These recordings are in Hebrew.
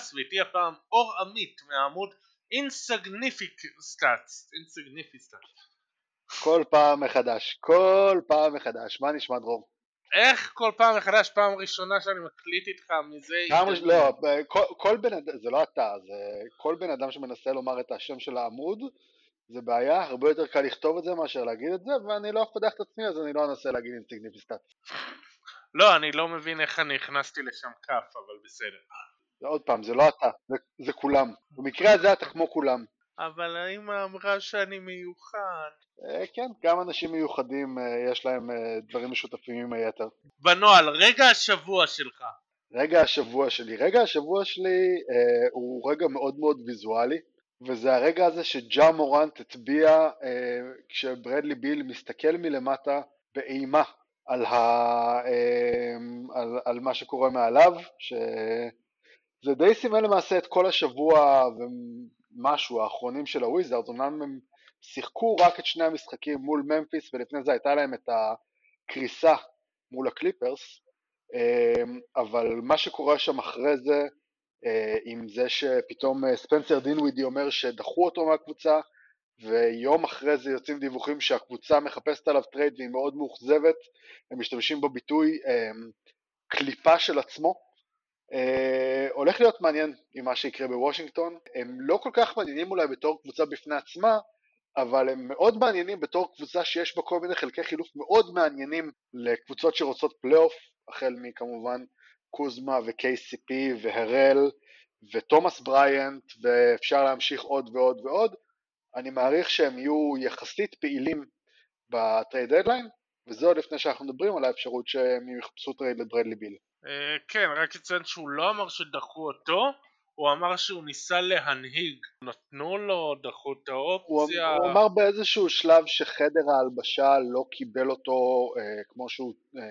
האס ואיתי הפעם אור עמית מהעמוד InsignificStats InsignifiStats כל פעם מחדש, כל פעם מחדש. מה נשמע דרור? איך כל פעם מחדש פעם ראשונה שאני מקליט איתך מזה פעם ראש- לא, כל, כל בן אדם, זה לא אתה, זה כל בן אדם שמנסה לומר את השם של העמוד, זה בעיה, הרבה יותר קל לכתוב את זה מאשר להגיד את זה, ואני לא אפתח את עצמי אז אני לא אנסה להגיד InsignifiStat. לא אני לא מבין איך אני הכנסתי לשם כף אבל בסדר עוד פעם, זה לא אתה, זה, זה כולם. במקרה הזה אתה כמו כולם. אבל האמא אמרה שאני מיוחד אה, כן, גם אנשים מיוחדים אה, יש להם אה, דברים משותפים עם היתר. בנוהל רגע השבוע שלך רגע השבוע שלי. רגע השבוע שלי אה, הוא רגע מאוד מאוד ויזואלי, וזה הרגע הזה שג'ה מורנט הצביע אה, כשברדלי ביל מסתכל מלמטה באימה על, ה, אה, על, על מה שקורה מעליו, שזה די סימן למעשה את כל השבוע ומשהו האחרונים של הוויזארדס, אמנם הם שיחקו רק את שני המשחקים מול ממפיס ולפני זה הייתה להם את הקריסה מול הקליפרס, אמ, אבל מה שקורה שם אחרי זה, אה, עם זה שפתאום אה, ספנסר דינווידי אומר שדחו אותו מהקבוצה, ויום אחרי זה יוצאים דיווחים שהקבוצה מחפשת עליו טרייד והיא מאוד מאוכזבת, הם משתמשים בביטוי אמ, קליפה של עצמו. אה, הולך להיות מעניין עם מה שיקרה בוושינגטון, הם לא כל כך מעניינים אולי בתור קבוצה בפני עצמה, אבל הם מאוד מעניינים בתור קבוצה שיש בה כל מיני חלקי חילוף מאוד מעניינים לקבוצות שרוצות פלייאוף, החל מכמובן קוזמה ו-KCP והארל ותומאס בריאנט ואפשר להמשיך עוד ועוד ועוד. אני מעריך שהם יהיו יחסית פעילים ב trade deadline, וזה עוד לפני שאנחנו מדברים על האפשרות שהם יחפשו טרייד לברדלי ביל. אה, כן רק אציין שהוא לא אמר שדחו אותו הוא אמר שהוא ניסה להנהיג נתנו לו דחו את הוא, האופציה הוא אמר באיזשהו שלב שחדר ההלבשה לא קיבל אותו אה, כמו שהוא, אה,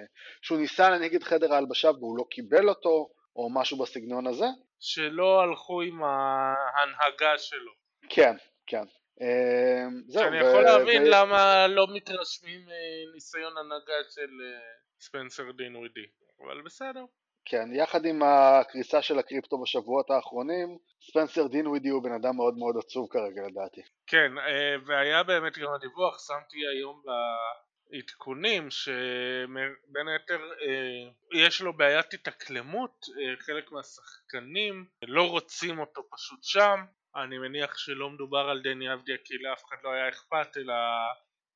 שהוא ניסה להנהיג את חדר ההלבשה והוא לא קיבל אותו או משהו בסגנון הזה. שלא הלכו עם ההנהגה שלו כן, כן. אה, זהו, אני ו- יכול להבין ו- למה לא מתרשמים אה, ניסיון הנהגה של אה, ספנסר דינווידי אבל בסדר כן, יחד עם הקריסה של הקריפטו בשבועות האחרונים, ספנסר דינווידי הוא בן אדם מאוד מאוד עצוב כרגע לדעתי. כן, אה, והיה באמת גם הדיווח, שמתי היום בעדכונים שבין היתר אה, יש לו בעיית התאקלמות, אה, חלק מהשחקנים לא רוצים אותו פשוט שם, אני מניח שלא מדובר על דני אבדיה כי לאף אחד לא היה אכפת אלא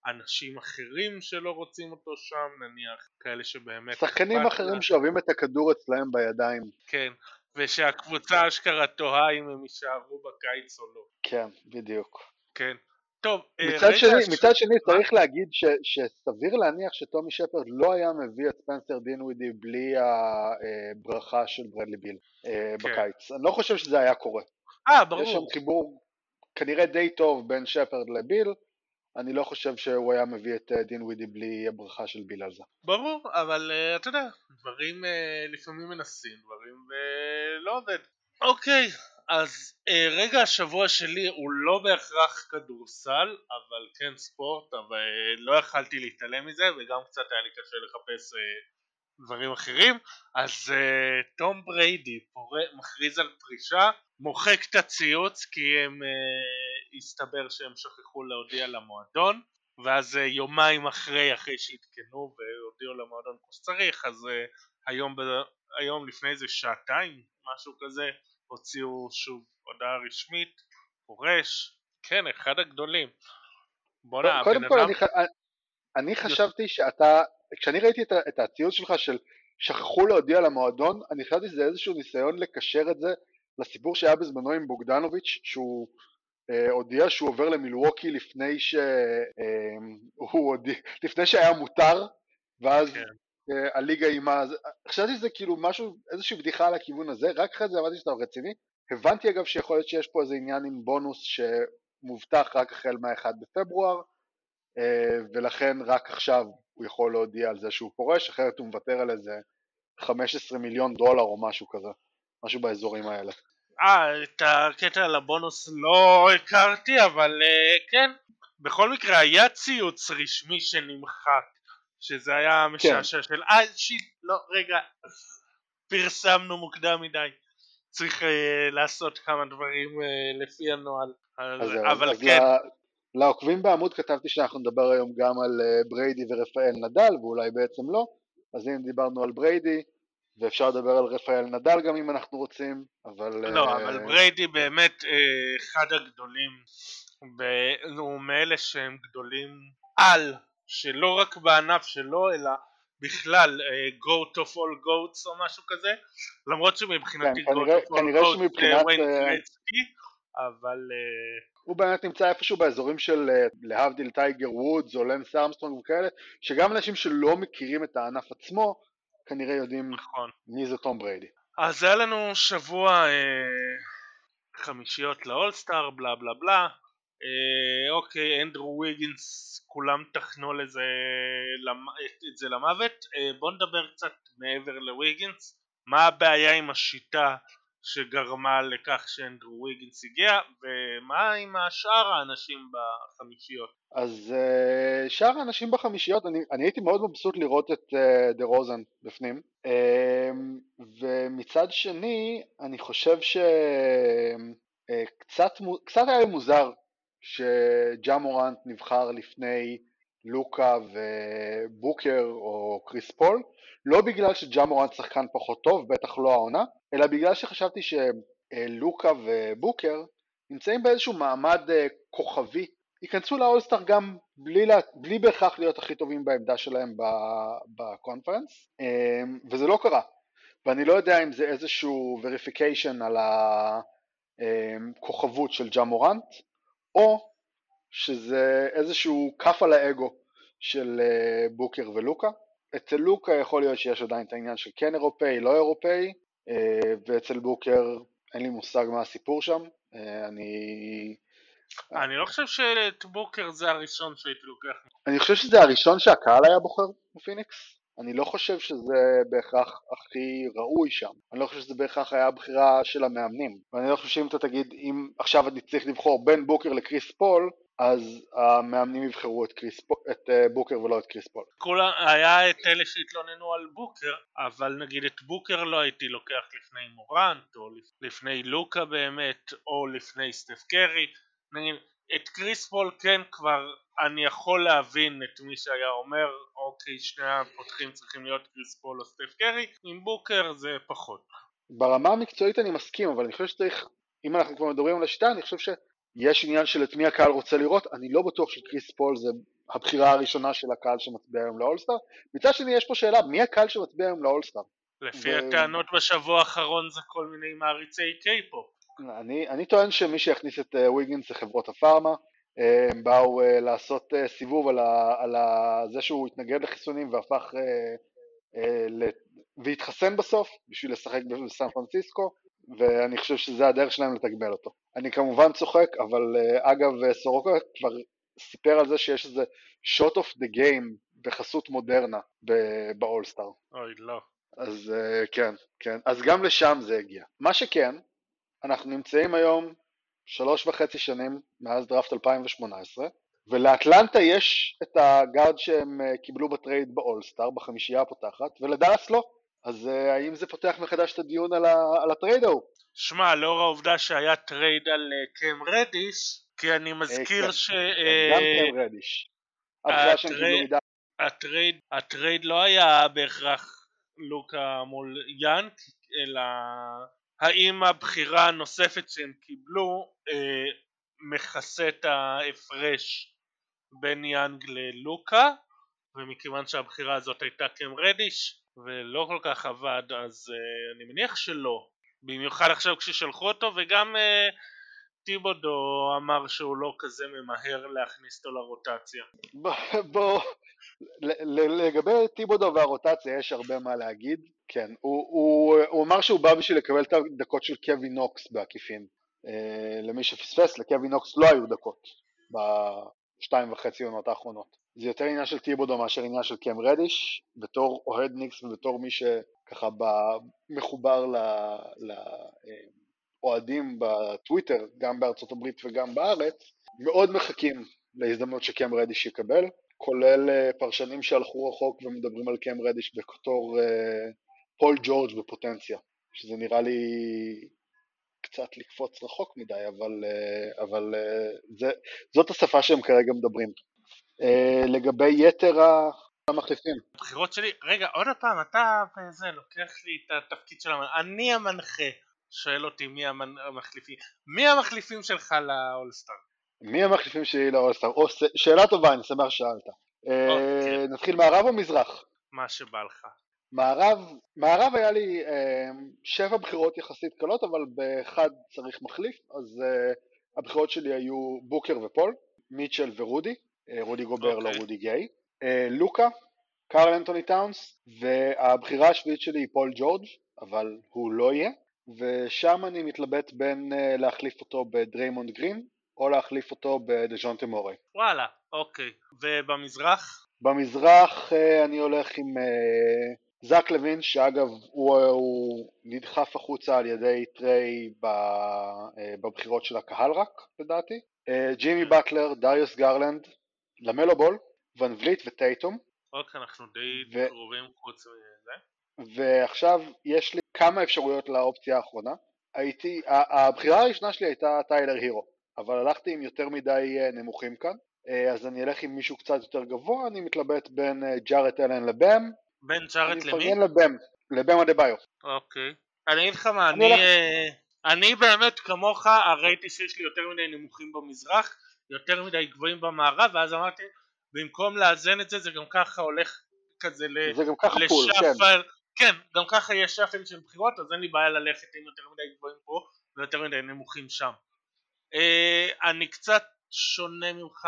אנשים אחרים שלא רוצים אותו שם, נניח כאלה שבאמת שחקנים אחרים להם. שאוהבים את הכדור אצלהם בידיים, כן, ושהקבוצה אשכרה תוהה אם הם יישארו בקיץ או לא, כן, בדיוק. כן. טוב, אה, מצד רגע, שני, ש- מצד שני צריך להגיד ש, שסביר להניח שטומי שפרד לא היה מביא את ספנסר דינווידי בלי הברכה של ברדלי ביל אה, כן. בקיץ. אני לא חושב שזה היה קורה. אה, ברור. יש שם חיבור כנראה די טוב בין שפרד לביל, אני לא חושב שהוא היה מביא את אה, דינווידי בלי הברכה של ביל על זה. ברור, אבל uh, אתה יודע, דברים uh, לפעמים מנסים דברים ולא עובד. אוקיי, אז uh, רגע השבוע שלי הוא לא בהכרח כדורסל, אבל כן ספורט, אבל uh, לא יכלתי להתעלם מזה וגם קצת היה לי קשה לחפש uh, דברים אחרים. אז uh, תום בריידי פור... מכריז על פרישה, מוחק את הציוץ כי הם uh, הסתבר שהם שכחו להודיע למועדון. ואז אה, יומיים אחרי, אחרי שעדכנו והודיעו למועדון כמו שצריך, אז אה, היום, ב... היום לפני איזה שעתיים, משהו כזה, הוציאו שוב הודעה רשמית, פורש, כן, אחד הגדולים. בואנה, קודם הבן כל, אדם... אני, ח- אני חשבתי שאתה, כשאני ראיתי את, את הציוץ שלך של שכחו להודיע למועדון, אני חשבתי שזה איזשהו ניסיון לקשר את זה לסיפור שהיה בזמנו עם בוגדנוביץ', שהוא אה, הודיע שהוא עובר למילווקי לפני, ש, אה, הודיע, לפני שהיה מותר, ואז כן. אה, הליגה אימה, חשבתי שזה כאילו משהו, איזושהי בדיחה על הכיוון הזה, רק אחרי זה הבנתי שאתה רציני. הבנתי אגב שיכול להיות שיש פה איזה עניין עם בונוס שמובטח רק החל מה-1 בפברואר, אה, ולכן רק עכשיו הוא יכול להודיע על זה שהוא פורש, אחרת הוא מוותר על איזה 15 מיליון דולר או משהו כזה, משהו באזורים האלה. אה, את הקטע על הבונוס לא הכרתי, אבל אה, כן, בכל מקרה היה ציוץ רשמי שנמחק, שזה היה משעשע של אה שיט, לא, רגע, פרסמנו מוקדם מדי. צריך אה, לעשות כמה דברים אה, לפי הנוהל. אז, אז, אבל אז כן, ל- לעוקבים בעמוד כתבתי שאנחנו נדבר היום גם על בריידי ורפאל נדל, ואולי בעצם לא, אז הנה דיברנו על בריידי, ואפשר לדבר על רפאל נדל גם אם אנחנו רוצים, אבל... לא, אה, אבל בריידי באמת אה, אחד הגדולים, ב- הוא מאלה שהם גדולים על, שלא רק בענף שלו, אלא בכלל, אה, goat of all goats או משהו כזה, למרות שמבחינתי כן, goat of all goats שמבחינת, זה וויין גרצקי, אבל הוא באמת נמצא איפשהו באזורים של להבדיל טייגר וודס או לנס ארמסטרונג וכאלה, שגם אנשים שלא מכירים את הענף עצמו, כנראה יודעים נכון. מי זה תום בריידי. אז היה לנו שבוע אה, חמישיות לאולסטאר, בלה בלה בלה. אה, אוקיי, אנדרו ויגינס, כולם טחנו לזה, למ... את, את זה למוות. אה, בואו נדבר קצת מעבר לוויגינס. מה הבעיה עם השיטה שגרמה לכך שאנדרו ויגינס הגיע, ומה עם השאר האנשים בחמישיות? אז uh, שאר האנשים בחמישיות, אני, אני הייתי מאוד מבסוט לראות את uh, דה רוזן בפנים, um, ומצד שני, אני חושב שקצת uh, קצת היה מוזר שג'ה מורנט נבחר לפני לוקה ובוקר או קריס פול, לא בגלל שג'ה מורנט שחקן פחות טוב, בטח לא העונה, אלא בגלל שחשבתי שלוקה ובוקר נמצאים באיזשהו מעמד uh, כוכבי ייכנסו לאולסטאר גם בלי, לה, בלי בהכרח להיות הכי טובים בעמדה שלהם בקונפרנס, אמ, וזה לא קרה. ואני לא יודע אם זה איזשהו וריפיקיישן על הכוכבות של ג'ה מורנט, או שזה איזשהו כף על האגו של אה, בוקר ולוקה. אצל לוקה יכול להיות שיש עדיין את העניין של כן אירופאי, לא אירופאי, אה, ואצל בוקר אין לי מושג מה הסיפור שם. אה, אני אני לא חושב שאת בוקר זה הראשון שהייתי לוקח. אני חושב שזה הראשון שהקהל היה בוחר בפיניקס. אני לא חושב שזה בהכרח הכי ראוי שם. אני לא חושב שזה בהכרח היה הבחירה של המאמנים. ואני לא חושב שאם אתה תגיד, אם עכשיו אני צריך לבחור בין בוקר לקריס פול, אז המאמנים יבחרו את, קריס, את אה, בוקר ולא את קריס פול. כולם, היה את אלה שהתלוננו על בוקר, אבל נגיד את בוקר לא הייתי לוקח לפני מורנט, או לפני לוקה באמת, או לפני סטף קרי. נגיד, את קריס פול כן כבר אני יכול להבין את מי שהיה אומר אוקיי שני הפותחים צריכים להיות קריס פול או סטף קרי עם בוקר זה פחות ברמה המקצועית אני מסכים אבל אני חושב שצריך אם אנחנו כבר מדברים על השיטה אני חושב שיש עניין של את מי הקהל רוצה לראות אני לא בטוח שקריס פול זה הבחירה הראשונה של הקהל שמצביע היום לאולסטאר. מצד שני יש פה שאלה מי הקהל שמצביע היום לאולסטאר לפי ו... הטענות בשבוע האחרון זה כל מיני מעריצי קיי-פופ אני, אני טוען שמי שיכניס את ויגינס זה חברות הפארמה, הם באו לעשות סיבוב על, ה, על ה, זה שהוא התנגד לחיסונים והפך והתחסן בסוף בשביל לשחק בסן פרנסיסקו ואני חושב שזה הדרך שלהם לתגמל אותו. אני כמובן צוחק, אבל אגב סורוקה כבר סיפר על זה שיש איזה shot of the game בחסות מודרנה באולסטאר. אוי לא. אז כן, כן, אז גם לשם זה הגיע. מה שכן, אנחנו נמצאים היום שלוש וחצי שנים מאז דראפט 2018 ולאטלנטה יש את הגארד שהם קיבלו בטרייד באולסטאר בחמישייה הפותחת ולדאלאס לא אז האם זה פותח מחדש את הדיון על, ה, על הטרייד ההוא? שמע, לאור העובדה שהיה טרייד על קם רדיש כי אני מזכיר ש... גם קם רדיש הטרייד, הטרייד, הטרייד לא היה בהכרח לוקה מול יאנג אלא האם הבחירה הנוספת שהם קיבלו אה, מכסה את ההפרש בין יאנג ללוקה? ומכיוון שהבחירה הזאת הייתה קם רדיש ולא כל כך עבד אז אה, אני מניח שלא. במיוחד עכשיו כששלחו אותו וגם אה, טיבודו אמר שהוא לא כזה ממהר להכניס אותו לרוטציה. בוא לגבי טיבודו והרוטציה יש הרבה מה להגיד. כן, הוא, הוא, הוא אמר שהוא בא בשביל לקבל את הדקות של קווי נוקס בעקיפין. אה, למי שפספס, לקווי נוקס לא היו דקות בשתיים וחצי עונות האחרונות. זה יותר עניין של טיבודו מאשר עניין של קם רדיש, בתור אוהד ניקס ובתור מי שככה מחובר לאוהדים בטוויטר, גם בארצות הברית וגם בארץ, מאוד מחכים להזדמנות שקם רדיש יקבל, כולל פרשנים שהלכו רחוק ומדברים על קם רדיש בתור פול ג'ורג' בפוטנציה, שזה נראה לי קצת לקפוץ רחוק מדי, אבל, אה, אבל אה, זה, זאת השפה שהם כרגע מדברים. אה, לגבי יתר המחליפים. הבחירות שלי, רגע, עוד פעם, אתה וזה, לוקח לי את התפקיד של המנחה, אני המנחה, שואל אותי מי המחליפים, מי המחליפים שלך לאולסטאר? מי המחליפים שלי לאולסטאר? שאלה טובה, אני שמח ששאלת. אוקיי. נתחיל מערב או מזרח? מה שבא לך. מערב, מערב היה לי אה, שבע בחירות יחסית קלות, אבל באחד צריך מחליף, אז אה, הבחירות שלי היו בוקר ופול, מיטשל ורודי, אה, רודי גובר okay. לא אוקיי. רודי גיי, אה, לוקה, קארל אנטוני טאונס, והבחירה השביעית שלי היא פול ג'ורג', אבל הוא לא יהיה, ושם אני מתלבט בין אה, להחליף אותו בדריימונד גרין, או להחליף אותו בדז'ונטה מורי. וואלה, אוקיי. ובמזרח? במזרח אה, אני הולך עם אה, זאק לוין, שאגב הוא, הוא נדחף החוצה על ידי טריי אה, בבחירות של הקהל רק, לדעתי. ג'ימי באטלר, דריוס גרלנד, למלו בול, ון וליט וטייטום. אוקיי, אנחנו די ו... קרובים חוץ מזה. ועכשיו יש לי כמה אפשרויות לאופציה האחרונה. הייתי, הבחירה הראשונה שלי הייתה טיילר הירו, אבל הלכתי עם יותר מדי נמוכים כאן, אז אני אלך עם מישהו קצת יותר גבוה, אני מתלבט בין ג'ארט אלן לבם, בין ג'ארט למי? אני מפרגן לבם, לבם אדה ביו. אוקיי. אני אגיד לך מה, אני, אה, אני באמת כמוך ראיתי שיש לי יותר מדי נמוכים במזרח, יותר מדי גבוהים במערב, ואז אמרתי, במקום לאזן את זה, זה גם ככה הולך כזה זה גם ככה פול, כן. כן, גם ככה יש שפל של בחירות, אז אין לי בעיה ללכת עם יותר מדי גבוהים פה ויותר מדי נמוכים שם. אה, אני קצת שונה ממך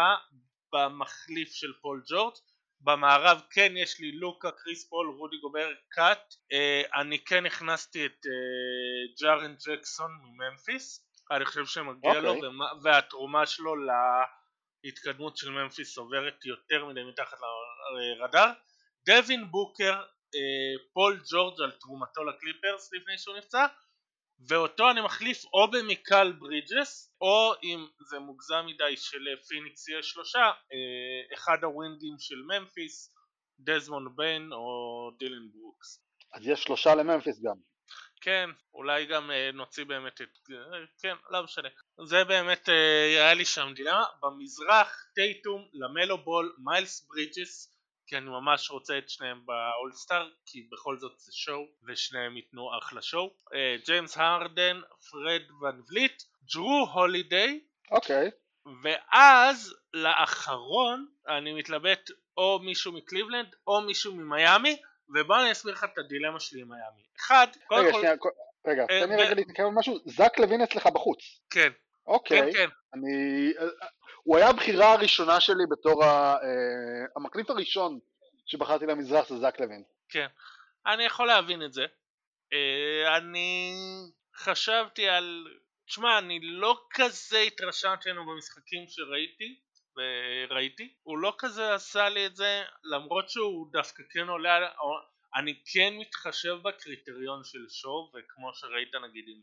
במחליף של פול ג'ורג' במערב כן יש לי לוקה, קריס פול, רודי גובר, קאט אה, אני כן הכנסתי את אה, ג'ארן ג'קסון מממפיס אני חושב שמגיע okay. לו אוקיי. ומה, והתרומה שלו להתקדמות של ממפיס עוברת יותר מדי מתחת לרדאר דווין בוקר, אה, פול ג'ורג' על תרומתו לקליפרס לפני שהוא נפצע ואותו אני מחליף או במיקל ברידג'ס או אם זה מוגזם מדי שלפיניקס יהיה שלושה אה, אחד הווינגים של ממפיס דזמונד ביין או דילן ברוקס. אז יש שלושה לממפיס גם. כן אולי גם אה, נוציא באמת את כן לא משנה. זה באמת אה, היה לי שם דילמה. במזרח טייטום למלו בול מיילס ברידג'ס כי אני ממש רוצה את שניהם באולסטאר כי בכל זאת זה show ושניהם ייתנו אחלה show ג'יימס הרדן, פרד ון וליט, ג'רו הולידיי אוקיי. ואז לאחרון אני מתלבט או מישהו מקליבלנד או מישהו ממיאמי ובוא אני אסביר לך את הדילמה שלי עם מיאמי. אחד, רגע, כל... שנייה, רגע, אה, תן לי רגע להתנקם על משהו, זאק לוין אצלך בחוץ. כן. אוקיי, כן, כן. אני הוא היה הבחירה הראשונה שלי בתור ה, uh, המקליט הראשון שבחרתי למזרח זה זאק לוין. כן, אני יכול להבין את זה. Uh, אני חשבתי על... תשמע, אני לא כזה התרשמתי ממנו במשחקים שראיתי, וראיתי, הוא לא כזה עשה לי את זה, למרות שהוא דווקא כן עולה, אני כן מתחשב בקריטריון של show, וכמו שראית נגיד עם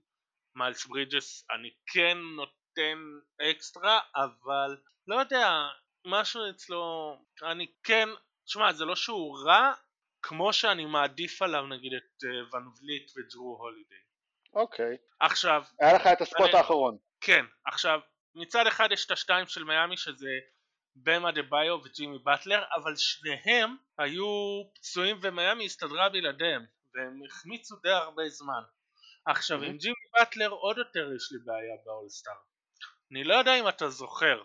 מיילס ברידג'ס, אני כן נות... נותן אקסטרה אבל לא יודע משהו אצלו אני כן תשמע זה לא שהוא רע כמו שאני מעדיף עליו נגיד את אה, ון וליט וג'רו הולידיי אוקיי. עכשיו היה לך את הספוט אני, האחרון. כן עכשיו מצד אחד יש את השתיים של מיאמי שזה במה דה ביו וג'ימי באטלר אבל שניהם היו פצועים ומיאמי הסתדרה בלעדיהם והם החמיצו די הרבה זמן. עכשיו mm-hmm. עם ג'ימי באטלר עוד יותר יש לי בעיה באולסטאר אני לא יודע אם אתה זוכר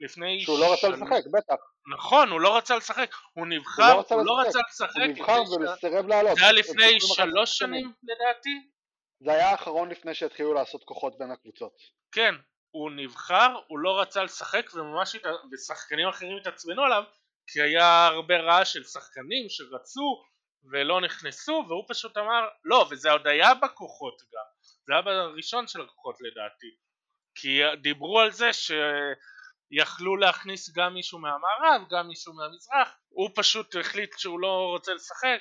לפני שהוא לא רצה לשחק, בטח. נכון, הוא לא רצה לשחק, הוא נבחר, הוא לא, הוא לא רצה לשחק. הוא נבחר וסירב לעלות. זה היה לפני שלוש שנים לדעתי? זה היה האחרון לפני שהתחילו לעשות כוחות בין הקבוצות. כן, הוא נבחר, הוא לא רצה לשחק וממש, ושחקנים אחרים התעצבנו עליו כי היה הרבה רעש של שחקנים שרצו ולא נכנסו והוא פשוט אמר לא וזה עוד היה בכוחות גם זה היה בראשון של הכוחות לדעתי כי דיברו על זה שיכלו להכניס גם מישהו מהמערב, גם מישהו מהמזרח, הוא פשוט החליט שהוא לא רוצה לשחק,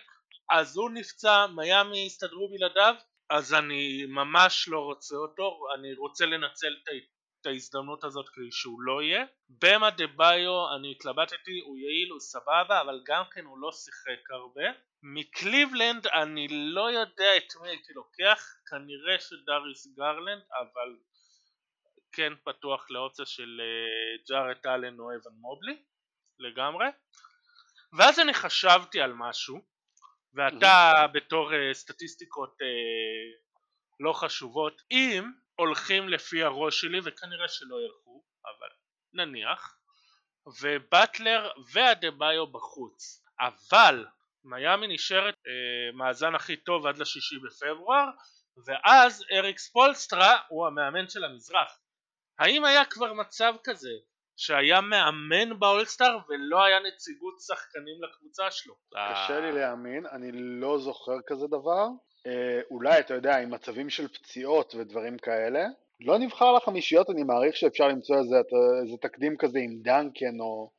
אז הוא נפצע, מיאמי הסתדרו בלעדיו, אז אני ממש לא רוצה אותו, אני רוצה לנצל את ההזדמנות הזאת כדי שהוא לא יהיה. במה דה ביו אני התלבטתי, הוא יעיל, הוא סבבה, אבל גם כן הוא לא שיחק הרבה. מקליבלנד אני לא יודע את מי הייתי לוקח, כנראה שדאריס גרלנד, אבל כן פתוח לאופציה של אה, ג'ארט אלן או אבן מובלי, לגמרי. ואז אני חשבתי על משהו, ואתה בתור uh, סטטיסטיקות uh, לא חשובות, אם הולכים לפי הראש שלי, וכנראה שלא ילכו, אבל נניח, ובטלר והדה-ביו בחוץ, אבל מיאמי נשארת uh, מאזן הכי טוב עד לשישי בפברואר, ואז אריק ספולסטרה הוא המאמן של המזרח. האם היה כבר מצב כזה שהיה מאמן באולסטאר ולא היה נציגות שחקנים לקבוצה שלו. קשה לי להאמין, אני לא זוכר כזה דבר. אה, אולי, אתה יודע, עם מצבים של פציעות ודברים כאלה. לא נבחר לחמישיות, אני מעריך שאפשר למצוא איזה, איזה תקדים כזה עם דנקן או,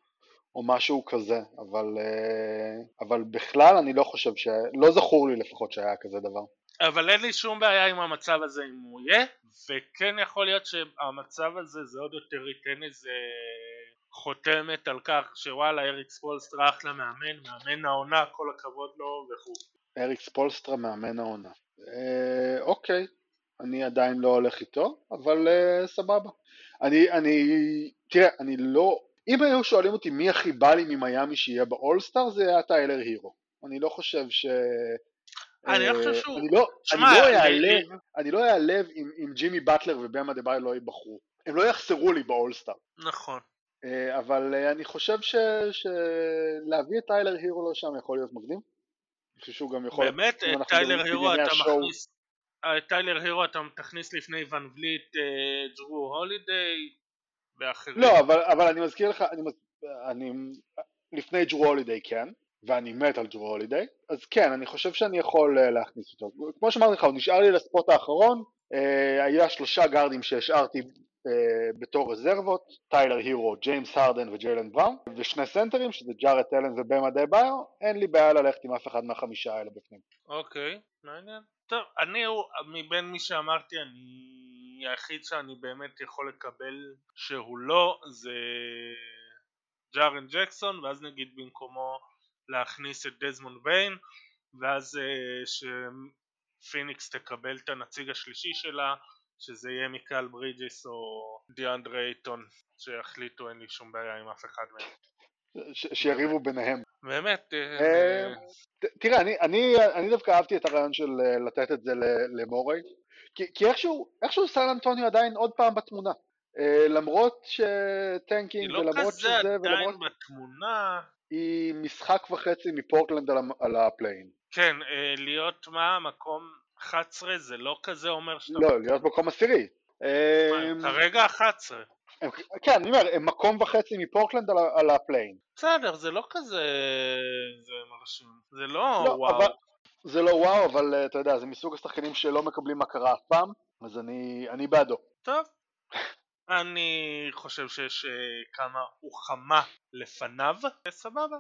או משהו כזה, אבל, אה, אבל בכלל אני לא חושב ש... לא זכור לי לפחות שהיה כזה דבר. אבל אין לי שום בעיה עם המצב הזה אם הוא יהיה, וכן יכול להיות שהמצב הזה זה עוד יותר ייתן איזה חותמת על כך שוואלה אריק ספולסטרה אחלה מאמן, מאמן העונה, כל הכבוד לו וכו'. אריק ספולסטרה מאמן העונה. אה, אוקיי, אני עדיין לא הולך איתו, אבל אה, סבבה. אני, אני, תראה, אני לא, אם היו שואלים אותי מי הכי בא לי ממיאמי שיהיה באולסטאר זה היה טיילר הירו. אני לא חושב ש... אני לא חושב שהוא... אני לא אעלב אם ג'ימי באטלר ובאם אדבאיו לא ייבחרו. הם לא יחסרו לי באולסטאר. נכון. אה, אבל אה, אני חושב שלהביא את טיילר הירו לשם יכול להיות מקדים. אני חושב שהוא גם יכול... באמת, טיילר הירו אתה מכניס... טיילר הירו אתה תכניס לפני ון וליט, ג'רו הולידיי ואחרים. לא, אבל אני מזכיר לך, אני לפני ג'רו הולידיי כן. ואני מת על ג'רו הולידיי, אז כן, אני חושב שאני יכול אה, להכניס אותו. כמו שאמרתי לך, הוא נשאר לי ל spot האחרון, אה, היה שלושה גארדים שהשארתי אה, בתור רזרבות, טיילר הירו, ג'יימס הרדן וג'יילן בראון, ושני סנטרים, שזה ג'ארט אלן ובאם אדבאיו, אין לי בעיה ללכת עם אף אחד מהחמישה האלה בפנים. אוקיי, מעניין. טוב, אני, מבין מי שאמרתי, אני היחיד שאני באמת יכול לקבל שהוא לא, זה ג'ארן ג'קסון, ואז נגיד במקומו להכניס את דזמונד ביין ואז אה, שפיניקס תקבל את הנציג השלישי שלה שזה יהיה מיקל ברידג'ס או דיאנדרי אייטון שיחליטו אין לי שום בעיה עם אף אחד מהם. שיריבו ביניהם. באמת אה, אה, תראה אני, אני, אני דווקא אהבתי את הרעיון של לתת את זה למורי כי, כי איכשהו, איכשהו סן אנטוניו עדיין עוד פעם בתמונה. למרות ש tanking ולמרות שזה ולמרות... היא לא כזה עדיין בתמונה היא משחק וחצי מפורטלנד על, על ה play-in. כן, אה, להיות מה? מקום 11 זה לא כזה אומר שאתה... לא, להיות מקום עשירי. אה, כרגע 11. כן, אני אומר, הם מקום וחצי מפורטלנד על, על ה play-in. בסדר, זה לא כזה... זה מרשים. זה לא, לא וואו. אבל, זה לא וואו, אבל אה, אתה יודע, זה מסוג השחקנים שלא מקבלים הכרה אף פעם, אז אני, אני בעדו. טוב. אני חושב שיש uh, כמה וכמה לפניו, סבבה,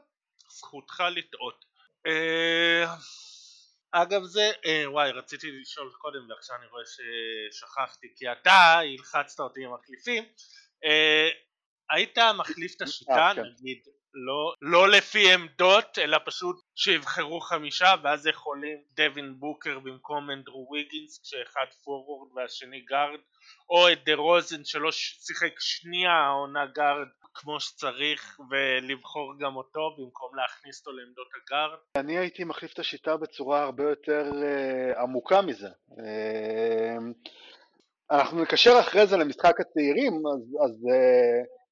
זכותך לטעות. Uh, אגב זה, uh, וואי רציתי לשאול קודם ועכשיו אני רואה ששכחתי כי אתה הלחצת אותי עם מחליפים uh, היית מחליף את השיטה כן. נגיד לא, לא לפי עמדות אלא פשוט שיבחרו חמישה ואז יכולים דווין בוקר במקום אנדרו ויגינס כשאחד פורוורד והשני גארד או את דה רוזן שלא שיחק שנייה העונה גארד כמו שצריך ולבחור גם אותו במקום להכניס אותו לעמדות הגארד? אני הייתי מחליף את השיטה בצורה הרבה יותר אה, עמוקה מזה. אה, אנחנו נקשר אחרי זה למשחק הצעירים, אז, אז אה,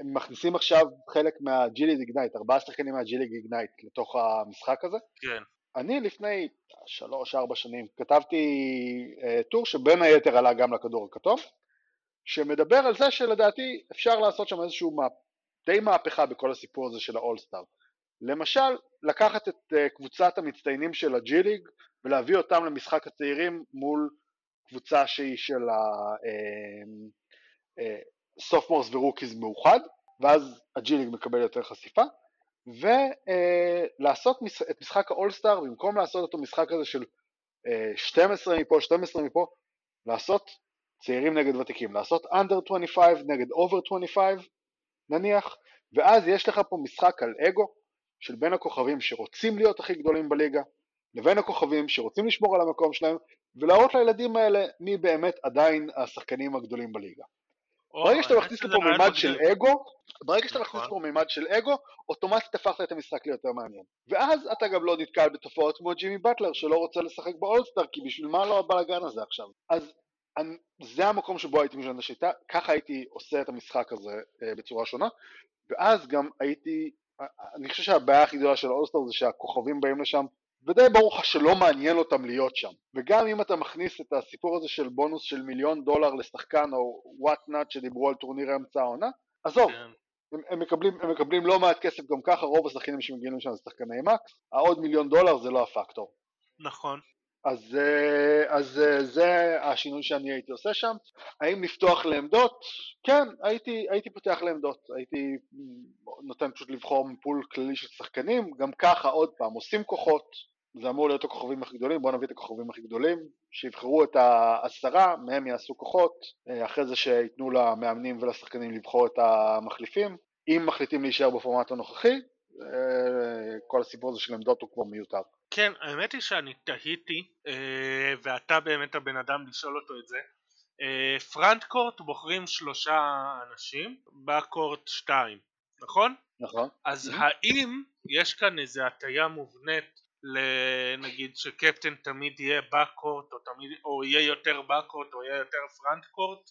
הם מכניסים עכשיו חלק מהג'יליג איגנייט, ארבעה שחקנים מהג'יליג איגנייט לתוך המשחק הזה. כן. אני לפני שלוש-ארבע שנים כתבתי אה, טור שבין היתר עלה גם לכדור הכתוב, שמדבר על זה שלדעתי אפשר לעשות שם איזשהו מה, די מהפכה בכל הסיפור הזה של האולסטאר. למשל, לקחת את אה, קבוצת המצטיינים של ה G League ולהביא אותם למשחק הצעירים מול קבוצה שהיא של ה sophomores אה, ו rookies מאוחד, ואז ה G League מקבל יותר חשיפה, ולעשות uh, את משחק האולסטאר, במקום לעשות אותו משחק כזה של uh, 12 מפה, 12 מפה, לעשות צעירים נגד ותיקים, לעשות under 25 נגד over 25 נניח, ואז יש לך פה משחק על אגו של בין הכוכבים שרוצים להיות הכי גדולים בליגה לבין הכוכבים שרוצים לשמור על המקום שלהם ולהראות לילדים האלה מי באמת עדיין השחקנים הגדולים בליגה. ברגע שאתה מכניס לפה מימד של אגו, ברגע שאתה מכניס נכון. לפה מימד של אגו, אוטומטית הפכת את המשחק ליותר מעניין. ואז אתה גם לא נתקל בתופעות כמו ג'ימי באטלר שלא רוצה לשחק באולסטאר, כי בשביל מה לא הבלאגן הזה עכשיו? אז אני, זה המקום שבו הייתי משנה את השיטה, ככה הייתי עושה את המשחק הזה אה, בצורה שונה, ואז גם הייתי, אה, אני חושב שהבעיה הכי גדולה של אולסטאר זה שהכוכבים באים לשם ודי ברור לך שלא מעניין אותם להיות שם. וגם אם אתה מכניס את הסיפור הזה של בונוס של מיליון דולר לשחקן או whatnot שדיברו על טורניר אמצע העונה, עזוב, כן. הם, הם, מקבלים, הם מקבלים לא מעט כסף גם ככה, רוב השחקנים שמגיעים לשם זה שחקני מקס, העוד מיליון דולר זה לא הפקטור. נכון. אז, אה, אז אה, זה השינוי שאני הייתי עושה שם. האם לפתוח לעמדות? כן, הייתי, הייתי פותח לעמדות. הייתי נותן פשוט לבחור מפול כללי של שחקנים. גם ככה, עוד פעם, עושים כוחות. זה אמור להיות הכוכבים הכי גדולים, בואו נביא את הכוכבים הכי גדולים, שיבחרו את העשרה, מהם יעשו כוחות, אה, אחרי זה שייתנו למאמנים ולשחקנים לבחור את המחליפים. אם מחליטים להישאר בפורמט הנוכחי, כל הסיפור הזה של עמדות הוא כבר מיותר. כן, האמת היא שאני תהיתי, אה, ואתה באמת הבן אדם לשאול אותו את זה. אה, פרנט קורט בוחרים שלושה אנשים, בקורט שתיים, נכון? נכון. אז. האם יש כאן איזו הטיה מובנית לנגיד שקפטן תמיד יהיה בקורט או, תמיד, או יהיה יותר בקורט או יהיה יותר פרנט קורט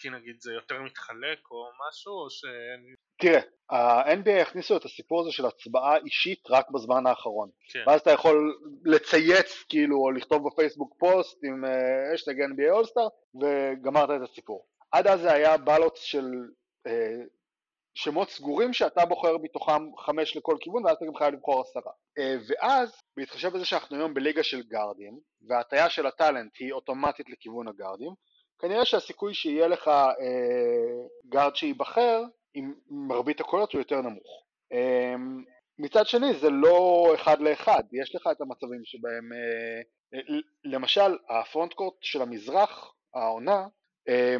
כי נגיד זה יותר מתחלק או משהו או ש... תראה, ה-NBA הכניסו את הסיפור הזה של הצבעה אישית רק בזמן האחרון. כן, ואז אתה יכול לצייץ כאילו או לכתוב בפייסבוק פוסט עם אשטג NBA אולסטאר וגמרת את הסיפור. עד אז זה היה בלוטס של אה, שמות סגורים שאתה בוחר מתוכם חמש לכל כיוון ואז אתה גם חייב לבחור עשרה. אה, ואז בהתחשב בזה שאנחנו היום בליגה של גארדים וההטייה של ה talent היא אוטומטית לכיוון הגארדים כנראה שהסיכוי שיהיה לך אה, גארד שייבחר עם מרבית הקולות הוא יותר נמוך. אה, מצד שני זה לא אחד לאחד, יש לך את המצבים שבהם אה, למשל ה front court של המזרח, העונה, אה,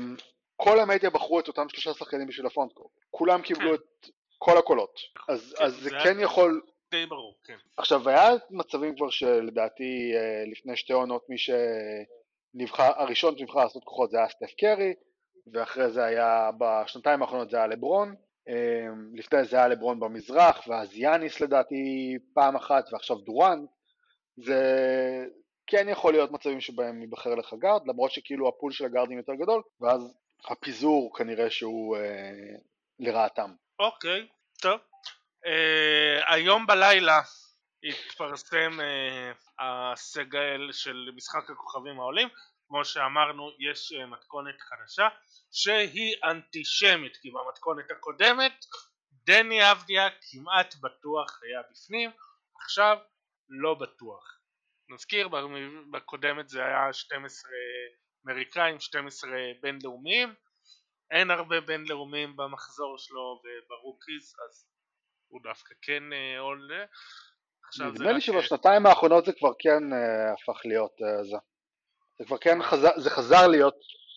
כל המדיה בחרו את אותם שלושה שחקנים בשביל ה front court, כולם קיבלו כן. את כל הקולות, אז, כן, אז זה זה כן היה- יכול, די ברור, כן. עכשיו היה מצבים כבר שלדעתי אה, לפני שתי עונות מי שנבחר, הראשון שנבחר לעשות כוחות זה היה סטף קרי ואחרי זה היה, בשנתיים האחרונות זה היה לברון אה, לפני זה היה לברון במזרח ואז יאניס לדעתי פעם אחת ועכשיו דורן זה כן יכול להיות מצבים שבהם ייבחר לך גארד למרות שכאילו הפול של הגארדים יותר גדול ואז הפיזור כנראה שהוא אה, לרעתם אוקיי, טוב. אה, היום בלילה התפרסם אה, הסגל של משחק הכוכבים העולים. כמו שאמרנו, יש אה, מתכונת חדשה שהיא אנטישמית, כי במתכונת הקודמת דני אבדיה כמעט בטוח היה בפנים, עכשיו לא בטוח. נזכיר, בקודמת זה היה 12 אמריקאים, 12 בינלאומיים, אין הרבה בינלאומיים במחזור שלו וב rookies, אז הוא דווקא כן אה, עולה. נדמה לי רק, שבשנתיים האחרונות זה כבר כן אה, הפך להיות אה, זה. זה כבר כן? חזר, זה חזר להיות,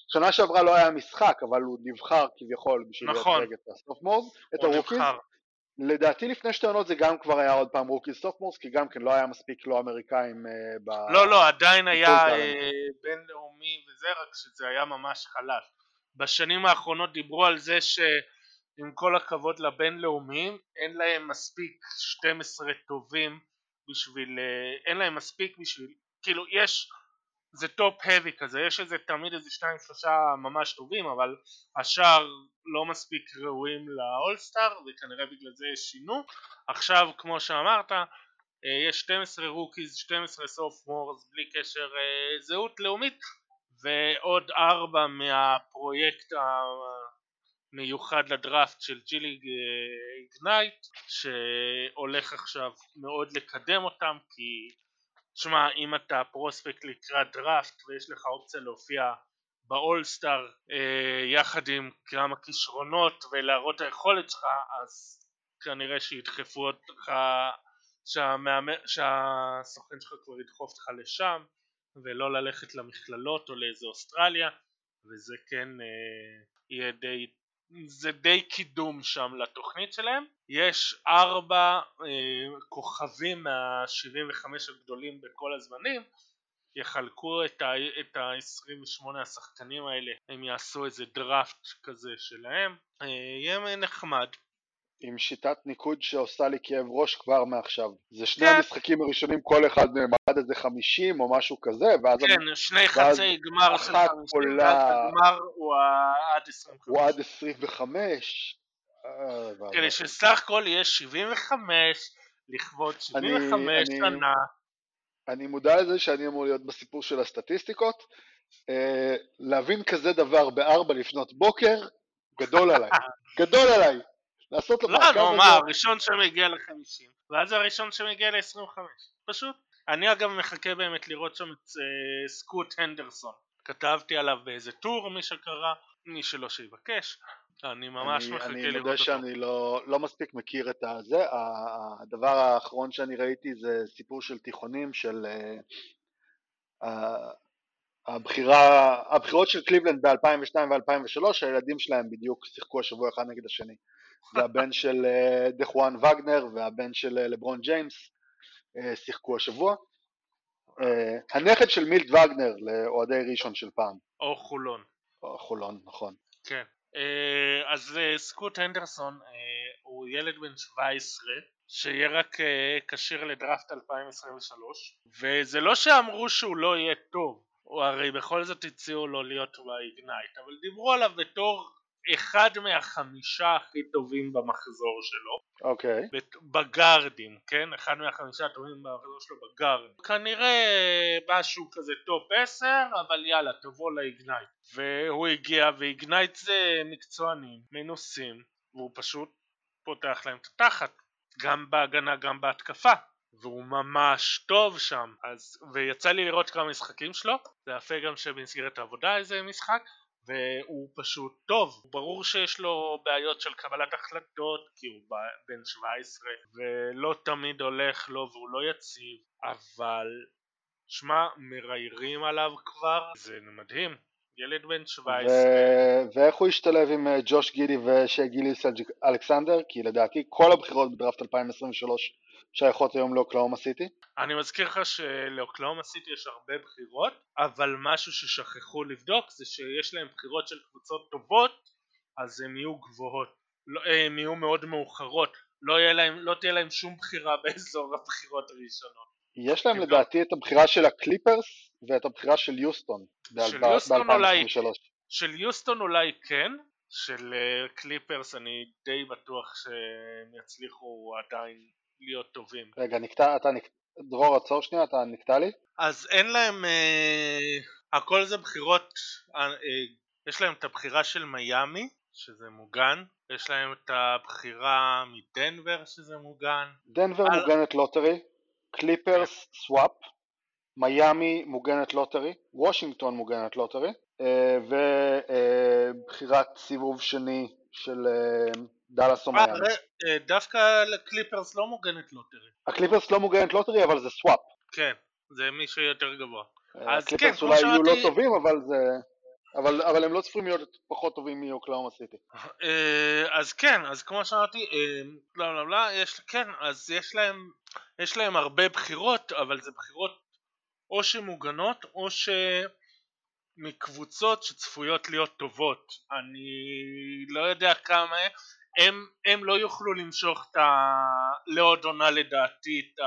שנה שעברה לא היה משחק, אבל הוא נבחר כביכול בשביל נכון. לייצג את ה sophomores, את ה rookies. לדעתי לפני שתי עונות זה גם כבר היה עוד פעם rookies sophomores, כי גם כן לא היה מספיק לא אמריקאים אה, ב... לא, לא, עדיין היה. אה, בינלאומי וזה, רק שזה היה ממש חלש. בשנים האחרונות דיברו על זה שעם כל הכבוד לבינלאומיים, אין להם מספיק 12 טובים בשביל... אה, אין להם מספיק בשביל... כאילו, יש... זה top heavy כזה, יש איזה תמיד איזה שניים שלושה ממש טובים, אבל השאר לא מספיק ראויים לאולסטאר, וכנראה בגלל זה שינו. עכשיו, כמו שאמרת, אה, יש 12 rookies, 12 sophomores בלי קשר אה, זהות לאומית ועוד 4 מהפרויקט המיוחד לדראפט של ג'יליג איגנייט שהולך עכשיו מאוד לקדם אותם כי תשמע אם אתה פרוספקט לקראת דראפט ויש לך אופציה להופיע באולסטאר אה, יחד עם כמה כישרונות ולהראות את היכולת שלך אז כנראה שידחפו אותך שהסוכן שלך כבר ידחוף אותך לשם ולא ללכת למכללות או לאיזה אוסטרליה וזה כן אה, יהיה די, זה די קידום שם לתוכנית שלהם. יש ארבע אה, כוכבים מה-75 הגדולים בכל הזמנים, יחלקו את ה-28 השחקנים האלה, הם יעשו איזה דראפט כזה שלהם, אה, יהיה נחמד. עם שיטת ניקוד שעושה לי כאב ראש כבר מעכשיו. זה שני כן. המשחקים הראשונים, כל אחד מהם עד איזה 50 או משהו כזה, ואז כן, שני ואז חצי גמר של אחת 50, עולה- הגמר הוא עד 25. הוא עד 25. אה, ואבוי. כדי שסך הכל יהיה 75 לכבוד 75 אני- שנה. אני מודע לזה שאני אמור להיות בסיפור של הסטטיסטיקות. אה, להבין כזה דבר בארבע לפנות בוקר, גדול עליי. גדול עליי. לעשות לו לא, מעקב הזה- מה, הראשון שמגיע ל-50, ואז הראשון שמגיע ל-25. פשוט. אני אגב מחכה באמת לראות שם את אה, סקוט הנדרסון. כתבתי עליו באיזה טור, מי שקרא, מי שלא שיבקש. אני ממש אני- מחכה אני לראות מודה אותו. שאני לא, לא מספיק מכיר את הזה, הדבר האחרון שאני ראיתי זה סיפור של תיכונים של ה- הבחירה, הבחירות של קליבלנד ב-2002 ו-2003, הילדים שלהם בדיוק שיחקו השבוע אחד נגד השני. זה הבן של אה, דז'ואן וגנר והבן של אה, לברון ג'יימס אה, שיחקו השבוע. הנכד של מילט וגנר לאוהדי ראשון של פעם, או חולון. או חולון, נכון. כן. אז סקוט הנדרסון הוא ילד בן 17 שיהיה רק כשיר לדראפט 2023 וזה לא שאמרו שהוא לא יהיה טוב הוא הרי בכל זאת הציעו לו להיות ב Ignite אבל דיברו עליו בתור אחד מהחמישה הכי טובים במחזור שלו אוקיי, בת- בגארדים, כן? אחד מהחמישה הטובים במחזור שלו בגארד. כנראה משהו כזה top 10, אבל יאללה, תבוא ל Ignite. והוא הגיע, ו Ignite זה מקצוענים, מנוסים, והוא פשוט פותח להם את התחת. גם בהגנה, גם בהתקפה. והוא ממש טוב שם, אז, ויצא לי לראות כמה משחקים שלו, זה יפה גם שבמסגרת העבודה איזה משחק, והוא פשוט טוב, ברור שיש לו בעיות של קבלת החלטות כי הוא בן 17 ולא תמיד הולך לו והוא לא יציב אבל שמע מראיירים עליו כבר זה מדהים ילד בן 17 ו- ואיך הוא השתלב עם אה, ג'וש גידי ושי גיליס אלכסנדר? כי לדעתי כל הבחירות בדראפט 2023 שייכות היום לאוקלאומה סיטי. אני מזכיר לך שלאוקלאומה סיטי יש הרבה בחירות אבל משהו ששכחו לבדוק זה שיש להם בחירות של קבוצות טובות אז הן יהיו גבוהות לא, הן יהיו מאוד מאוחרות לא, להם, לא תהיה להם שום בחירה באזור הבחירות הראשונות יש להם. לדעתי את הבחירה של הקליפרס ואת הבחירה של יוסטון של יוסטון אולי- ב-2023. של יוסטון אולי כן של אה, קליפרס אני די בטוח שהם יצליחו עדיין להיות טובים רגע, נקטע, אתה נקטע, דרור עצור שנייה, אתה נקטע לי? אז אין להם אה, הכל זה בחירות אה, אה, יש להם את הבחירה של מיאמי שזה מוגן יש להם את הבחירה מדנבר שזה מוגן דנבר על- מוגנת lottery, קליפרס swap, מיאמי מוגנת lottery, וושינגטון מוגנת lottery, אה, ובחירת סיבוב שני של אה, דאלאס או אה, מיאמי. דווקא לקליפרס לא מוגנת lottery הקליפרס לא מוגנת lottery אבל זה swap. כן זה מישהו יותר גבוה אז כן, הקליפרס אולי יהיו לא טובים אבל זה... אבל, אבל הם לא צפויים להיות פחות טובים מאוקלהומה סיטי. אז כן, אז כמו שאמרתי, לא לא, יש, כן, אז יש להם, יש להם הרבה בחירות, אבל זה בחירות או שמוגנות או שמקבוצות שצפויות להיות טובות. אני לא יודע כמה הם, הם לא יוכלו למשוך את ה... לעוד עונה לדעתי את ה...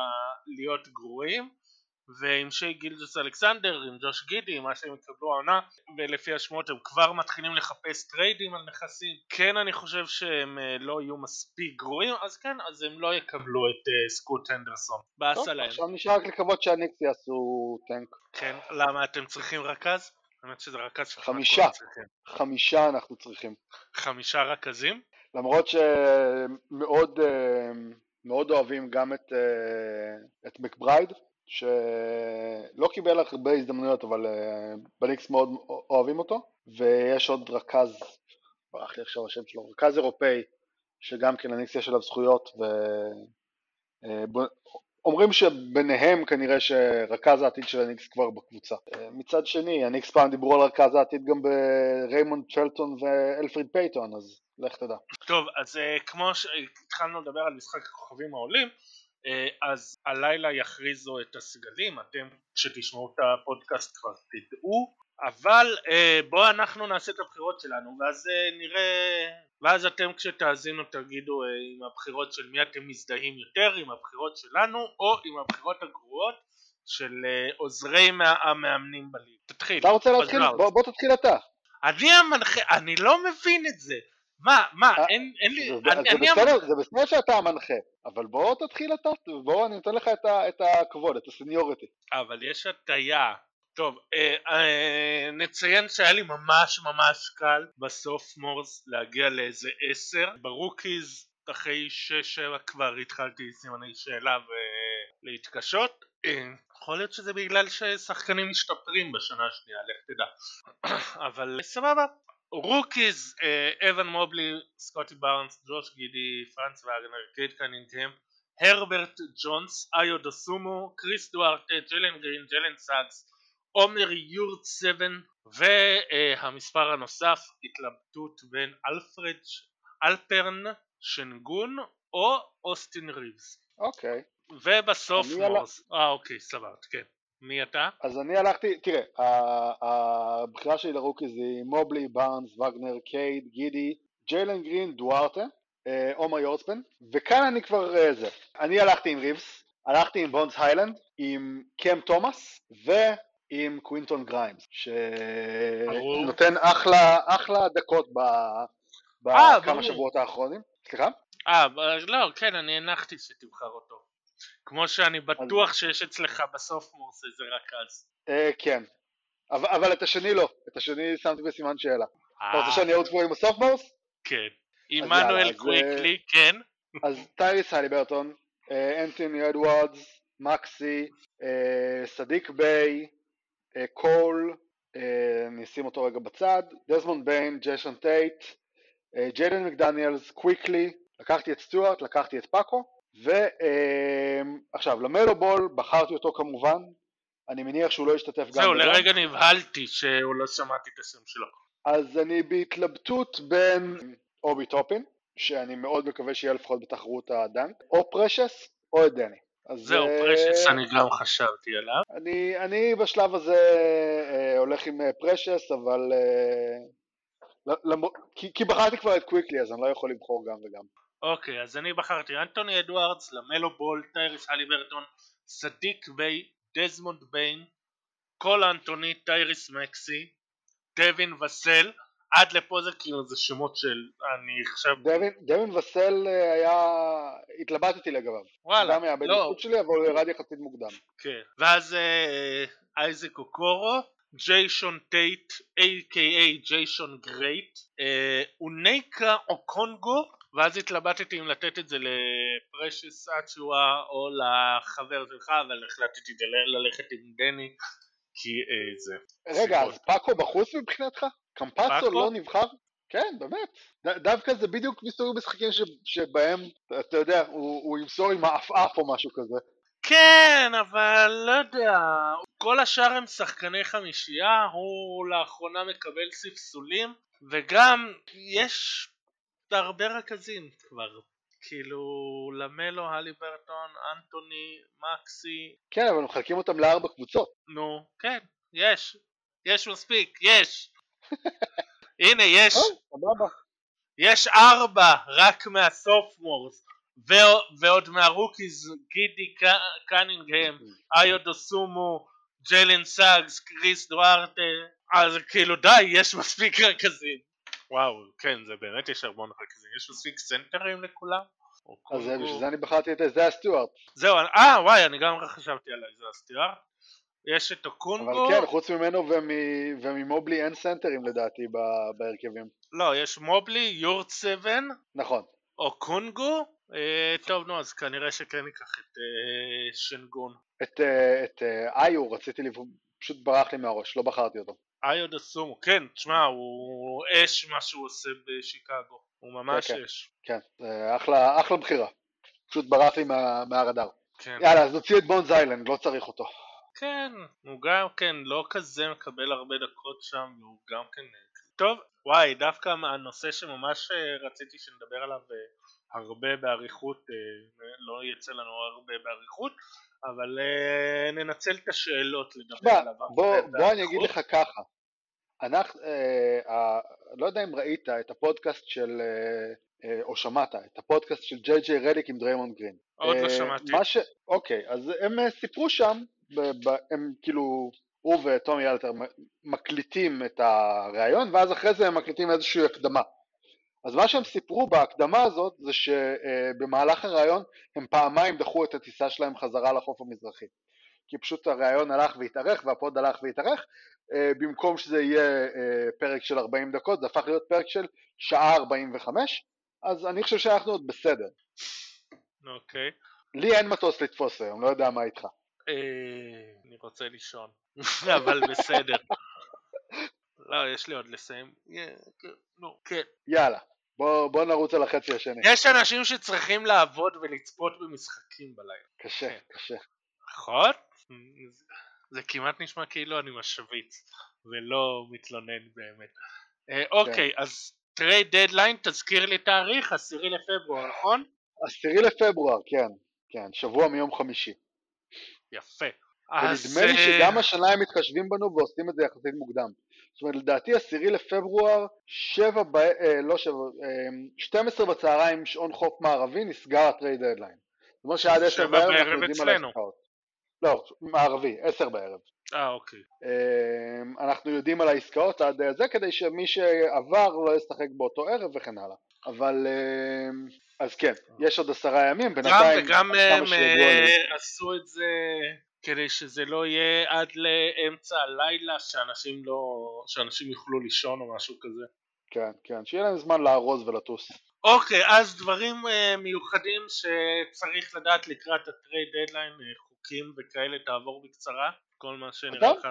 להיות גרועים ועם שי גילג'ס אלכסנדר, עם ג'וש גידי, מה שהם יקבלו העונה ולפי השמועות הם כבר מתחילים לחפש טריידים על נכסים כן אני חושב שהם אה, לא יהיו מספיק גרועים אז כן אז הם לא יקבלו את אה, סקוט הנדרסון באסה להם עכשיו נשאר רק לקוות שהניקס יעשו טנק. כן למה אתם צריכים רכז? האמת שזה רכז שכמעט חמישה. חמישה אנחנו צריכים. חמישה רכזים? למרות שמאוד אה, מאוד אוהבים גם את, את מקברייד, שלא קיבל הרבה הזדמנויות, אבל אה, בניקס מאוד אוהבים אותו, ויש עוד רכז, ברח לי עכשיו השם שלו, רכז אירופאי, שגם כן לניקס יש עליו זכויות, אומרים שביניהם כנראה שרכז העתיד של הניקס כבר בקבוצה. אה, מצד שני, הניקס פעם דיברו על רכז העתיד גם בריימונד פלטון ואלפריד פייטון, אז לך תדע. טוב, אז כמו שהתחלנו לדבר על משחק הכוכבים העולים, אז הלילה יכריזו את הסגלים, אתם כשתשמעו את הפודקאסט כבר תדעו, אבל uh, בואו אנחנו נעשה את הבחירות שלנו, ואז uh, נראה, ואז אתם כשתאזינו תגידו עם הבחירות של מי אתם מזדהים יותר, עם הבחירות שלנו, או עם הבחירות הגרועות של עוזרי המאמנים בליג. תתחיל. אתה רוצה להתחיל? בוא, בוא תתחיל אתה. אני המנחה, אני לא מבין את זה. מה, מה, אה, אין, אין לי... זה, אני, זה, אני בסדר, המנחה. זה בסדר שאתה המנחה, אבל בוא תתחיל אתה, בוא אני נותן לך את, ה, את הכבוד, את ה seniority. אבל יש הטיה. טוב, אה, אה, נציין שהיה לי ממש ממש קל ב sophomores להגיע לאיזה עשר. ב rookies, אחרי שש שבע כבר התחלתי סימני שאלה ולהתקשות. אה, יכול להיות שזה בגלל ששחקנים משתפרים בשנה השנייה, לך תדע. אבל סבבה. rookies, אבן מובלי, סקוטי בארנס, ג'וש גידי, פרנץ ואגנר, קייד קנינגהם, הרברט ג'ונס, איו דוסומו, קריס דוארטה, ג'לן גרין, ג'לן סאקס, עומר יורטסבן, והמספר הנוסף, התלבטות בין אלפרד אלפרן שנגון או אוסטין ריבס. אוקיי. וב sophomores. אה אוקיי סבבה כן. מי אתה? אז אני הלכתי, תראה, הבחירה שלי ל rookie זה מובלי, בארנס, וגנר, קייד, גידי, ג'יילן גרין, דוארטה, אה, עומר יורטסבן, וכאן אני כבר אה, זה. אני הלכתי עם ריבס, הלכתי עם בונס היילנד, עם קם תומאס, ועם קווינטון גריימס, שנותן אחלה, אחלה דקות בכמה שבועות האחרונים. סליחה? אה, לא, כן, אני הנחתי שתבחר אותו. כמו שאני בטוח שיש אצלך ב sophomores איזה רכז. אה, כן, אבל את השני לא, את השני שמתי בסימן שאלה. אתה רוצה שאני אעוד פה עם הסוף? כן. עמנואל קוויקלי, כן. אז טייריס הליברטון, אנטוני אדוארדס, מקסי, סדיק ביי, קול, אני אשים אותו רגע בצד, דזמונד ביין, ג'יישון טייט, ג'יידן מקדניאלס, קוויקלי, לקחתי את סטוארט, לקחתי את פאקו, ועכשיו למלו בול בחרתי אותו כמובן, אני מניח שהוא לא ישתתף גם זהו, לרגע נבהלתי שהוא לא שמעתי את השם שלו. אז אני בהתלבטות בין אובי טופין, שאני מאוד מקווה שיהיה לפחות בתחרות ה dunk, או פרשס או את דני. זהו, uh, פרשס אני גם חשבתי עליו. אני, אני בשלב הזה uh, הולך עם פרשס, אבל... למ... כי, כי בחרתי כבר את קוויקלי אז אני לא יכול לבחור גם וגם. אוקיי, אז אני בחרתי אנטוני אדוארדס, למלו בול, טייריס הליברטון, סדיק ביי, דזמונד ביין, קול אנטוני, טייריס מקסי, דווין וסל, עד לפה זה כאילו זה שמות של אני חושב... דווין, דווין וסל אה, היה... התלבטתי לגביו. וואלה, גם היה בניקוד שלי אבל הוא ירד יחסית מוקדם. כן, ואז אה, אייזק אוקורו, ג'יישון טייט, a.k.a ג'יישון great, אה, אוניקה אוקונגו, ואז התלבטתי אם לתת את זה לפרשס אצ'ואה או לחבר שלך, אבל החלטתי ללכת עם דני כי אה, זה... רגע, אז פאקו בחוץ מבחינתך? קמפסו לא נבחר? כן, באמת. ד- דווקא זה בדיוק מסוג משחקים ש- שבהם, אתה יודע, הוא, הוא ימסור עם העפעף או משהו כזה. כן, אבל לא יודע, כל השאר הם שחקני חמישייה, הוא לאחרונה מקבל ספסולים, וגם יש הרבה רכזים כבר, כאילו למלו, הליברטון, אנטוני, מקסי. כן, אבל מחלקים אותם לארבע קבוצות. נו, כן, יש, יש מספיק, יש. הנה, יש. יש ארבע רק מהסופמורס, ועוד מה rookies, גידי קנינגהם, איו דוסומו, ג'יילן סאגס, קריס דוארטה, אז כאילו די, יש מספיק רכזים. וואו, כן, זה באמת יש המון רכזים. יש מספיק סנטרים לכולם? אז זה, בשביל זה אני בחרתי את אייזיאה סטיוארט. זהו, אה וואי, אני גם חשבתי על אייזיאה סטיוארט. יש את אוקונגו. אבל כן, חוץ ממנו וממובלי אין סנטרים לדעתי בהרכבים. לא, יש מובלי, יורט סבן. נכון. אוקונגו. אה, טוב, נו, אז כנראה שכן ניקח את אה, שנגון. את, אה, את אה, איו רציתי, פשוט ברח לי מהראש, לא בחרתי אותו. איו דסומו, כן, תשמע, הוא אש מה שהוא עושה בשיקגו, הוא ממש כן, אש. כן, כן אחלה, אחלה בחירה, פשוט ברח לי מה, מהרדאר. כן. יאללה, אז נוציא את בונז איילנד, לא צריך אותו. כן, הוא גם כן לא כזה מקבל הרבה דקות שם, והוא גם כן... טוב, וואי, דווקא הנושא שממש אה, רציתי שנדבר עליו אה, הרבה באריכות, אה, לא יצא לנו הרבה באריכות, אבל ננצל את השאלות לדבר עליו. בוא, בוא אני אגיד לך ככה, אנחנו, אה, אה, לא יודע אם ראית את הפודקאסט של, אה, אה, או שמעת, את הפודקאסט של ג'יי ג'יי רדיק עם דריימונד גרין. עוד לא אה, שמעתי. מה ש... אוקיי, אז הם אה, סיפרו שם, ב, ב, הם כאילו, הוא וטומי אלתר מקליטים את הריאיון, ואז אחרי זה הם מקליטים איזושהי הקדמה. אז מה שהם סיפרו בהקדמה הזאת זה שבמהלך הריאיון הם פעמיים דחו את הטיסה שלהם חזרה לחוף המזרחי. כי פשוט הריאיון הלך והתארך והפוד הלך והתארך, אה, במקום שזה יהיה אה, פרק של 40 דקות זה הפך להיות פרק של שעה 45, אז אני חושב שאנחנו עוד בסדר. אוקיי. לי אין מטוס לתפוס היום, לא יודע מה איתך. אה, אני רוצה לישון, אבל בסדר. לא, יש לי עוד לסיים. כן, נו, כן. יאללה, בוא, בוא נרוץ על החצי השני. יש אנשים שצריכים לעבוד ולצפות במשחקים בלילה. קשה, כן. קשה. נכון? זה כמעט נשמע כאילו אני משוויץ ולא מתלונן באמת. אה, אוקיי, אז trade deadline, תזכיר לי תאריך, עשירי לפברואר, נכון? עשירי לפברואר, כן, כן, שבוע מיום חמישי. יפה. ונדמה לי אה, שגם השנה הם מתחשבים בנו ועושים את זה יחסית מוקדם. זאת אומרת, לדעתי עשירי לפברואר, שבע, ב... אה, לא שבע, אה, 12 בצהריים שעון חוף מערבי נסגר ה trade deadline. זאת אומרת שעד עשר שבע בערב בערב אנחנו יודעים על. העסקאות. לא, מערבי, עשר בערב. אה, אוקיי. אה, אנחנו יודעים על העסקאות עד אה, זה כדי שמי שעבר לא ישחק באותו ערב וכן הלאה. אבל אה, אז כן, יש עוד עשרה ימים, גם בינתיים וגם עד כמה הם. אה, עשו את זה כדי שזה לא יהיה עד לאמצע הלילה, שאנשים לא... שאנשים יוכלו לישון או משהו כזה. כן, כן, שיהיה להם זמן לארוז ולטוס. אוקיי, אז דברים uh, מיוחדים שצריך לדעת לקראת ה trade deadline, uh, חוקים וכאלה, תעבור בקצרה, כל מה שנראה? לך...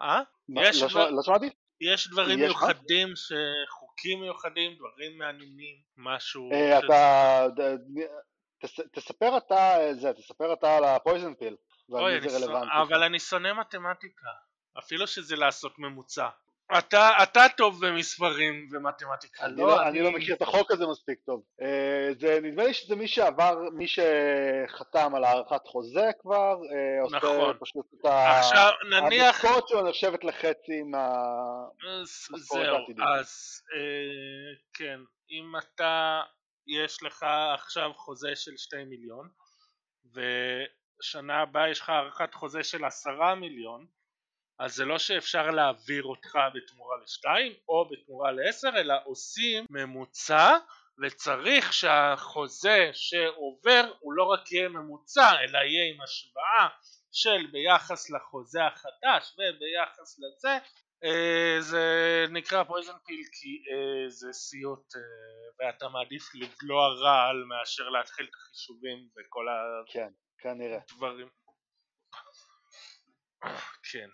אה? לא לא שמעתי? יש דברים יש? מיוחדים, ש... חוקים מיוחדים, דברים מעניינים, משהו... אה, ש- אתה... תספר אתה אה, זה, תספר אתה על הפויזן פיל ועל מי אני זה רלוונטי. אבל אני שונא מתמטיקה, אפילו שזה לעשות ממוצע. אתה, אתה טוב במספרים ומתמטיקה, אני לא, אני לא מכיר את החוק הזה מספיק טוב. אה, זה, נדמה לי שזה מי שעבר, מי שחתם על הארכת חוזה כבר, אה, עושה נכון. פשוט את. עכשיו נניח המשכורת שלו נחשבת לחצי מה... אז משכורת זהו, העתידית. אז אה, כן, אם אתה, יש לך עכשיו חוזה של שתי מיליון ושנה הבאה יש לך הארכת חוזה של עשרה מיליון אז זה לא שאפשר להעביר אותך בתמורה לשתיים או בתמורה לעשר אלא עושים ממוצע וצריך שהחוזה שעובר הוא לא רק יהיה ממוצע אלא יהיה עם השוואה של ביחס לחוזה החדש וביחס לזה. אה, זה נקרא פויזן פיל כי אה, זה סיוט אה, ואתה מעדיף לבלוע רעל מאשר להתחיל את החישובים וכל כן, כנראה. הדברים. כן.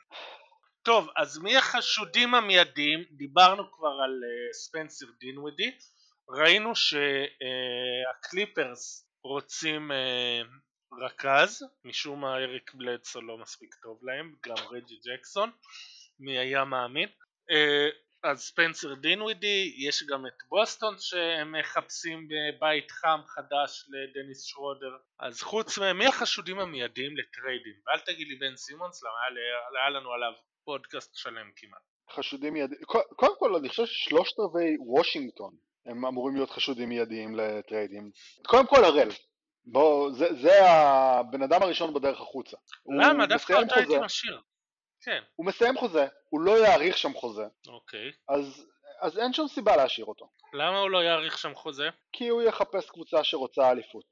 טוב, אז מי החשודים המיידיים? דיברנו כבר על אה, ספנסר דינווידי. ראינו שהקליפרס רוצים אה, רכז, משום מה אריק בלדסואו לא מספיק טוב להם, גם רג'י ג'קסון, מי היה מאמין. אז ספנסר דינווידי, יש גם את בוסטון שהם מחפשים בבית חם חדש לדניס שרודר. אז חוץ מהם, מי החשודים המיידיים ל trades? ואל תגיד לי בן סימונס, למה היה, לנו עליו פודקאסט שלם כמעט. חשודים מיידיים, קודם כל אני חושב ששלושת רבעי וושינגטון הם אמורים להיות חשודים מיידיים לטריידים. קודם כל הראל, בוא, זה, זה הבן אדם הראשון בדרך החוצה. למה? דווקא אותו הייתי משאיר. כן, הוא מסיים חוזה, הוא לא יאריך שם חוזה, אוקיי. אז, אז אין שום סיבה להשאיר אותו. למה הוא לא יאריך שם חוזה? כי הוא יחפש קבוצה שרוצה אליפות.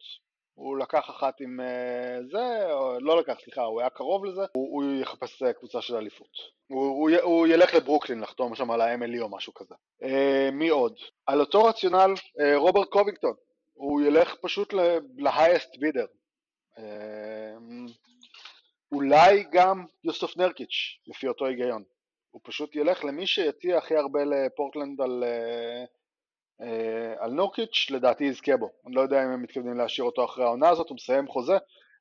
הוא לקח אחת עם אה, זה, או לא לקח, סליחה, הוא היה קרוב לזה, הוא, הוא יחפש אה, קבוצה של אליפות. הוא, הוא, הוא ילך לברוקלין לחתום שם על ה-MLE או משהו כזה. אה, מי עוד? על אותו רציונל, רוברט קובינגטון. הוא ילך פשוט ל-highest bidder. אה, אולי גם יוסוף נרקיץ', לפי אותו היגיון. הוא פשוט ילך למי שיציע הכי הרבה לפורטלנד על, אה, אה, על נורקיץ', לדעתי יזכה בו. אני לא יודע אם הם מתכוונים להשאיר אותו אחרי העונה הזאת, הוא מסיים חוזה.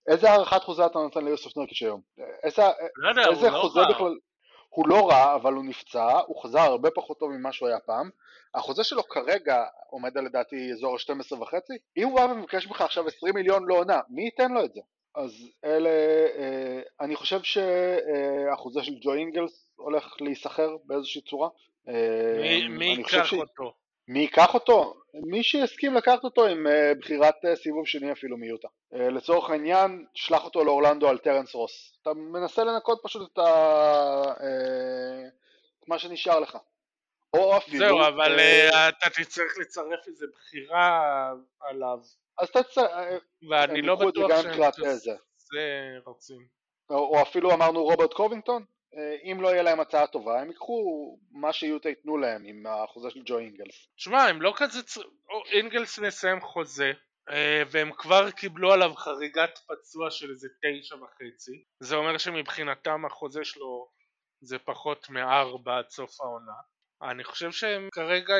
איזה הארכת חוזה אתה נותן ליוסף נרקיש היום? איזה, לא יודע, איזה הוא לא חוזה רע. בכלל... הוא לא רע, אבל הוא נפצע, הוא חזר הרבה פחות טוב ממה שהוא היה פעם. החוזה שלו כרגע עומד על לדעתי אזור ה-12 וחצי. אם הוא בא ומבקש ממך עכשיו 20 מיליון לעונה, מי ייתן לו את זה? אז אלה, אה, אני חושב שהחוזה של ג'ו אינגלס הולך להיסחר באיזושהי צורה. אה, מי- מי ייקח ש- אותו? מי ייקח אותו? מי שיסכים לקחת אותו עם אה, בחירת אה, סיבוב שני אפילו מיוטה. אה, לצורך העניין, שלח אותו לאורלנדו על טרנס רוס. אתה מנסה לנקות פשוט את ה... אה, את מה שנשאר לך. או אפילו... זהו, אבל אה, אה, אתה תצטרך לצרף איזה בחירה עליו, אז אתה צ... אה, ואני לא בטוח גם שהם מבחינת כזה זה. רוצים. או, אפילו אמרנו רוברט קובינגטון. אה, אם לא יהיה להם הצעה טובה, הם ייקחו מה שיוטה ייתנו להם עם החוזה של ג'ו אינגלס. תשמע, הם לא כזה... צ- או, אינגלס מסיים חוזה, אה, והם כבר קיבלו עליו חריגת פצוע של איזה תשע וחצי. זה אומר שמבחינתם החוזה שלו זה פחות מארבע עד סוף העונה. אני חושב שהם כרגע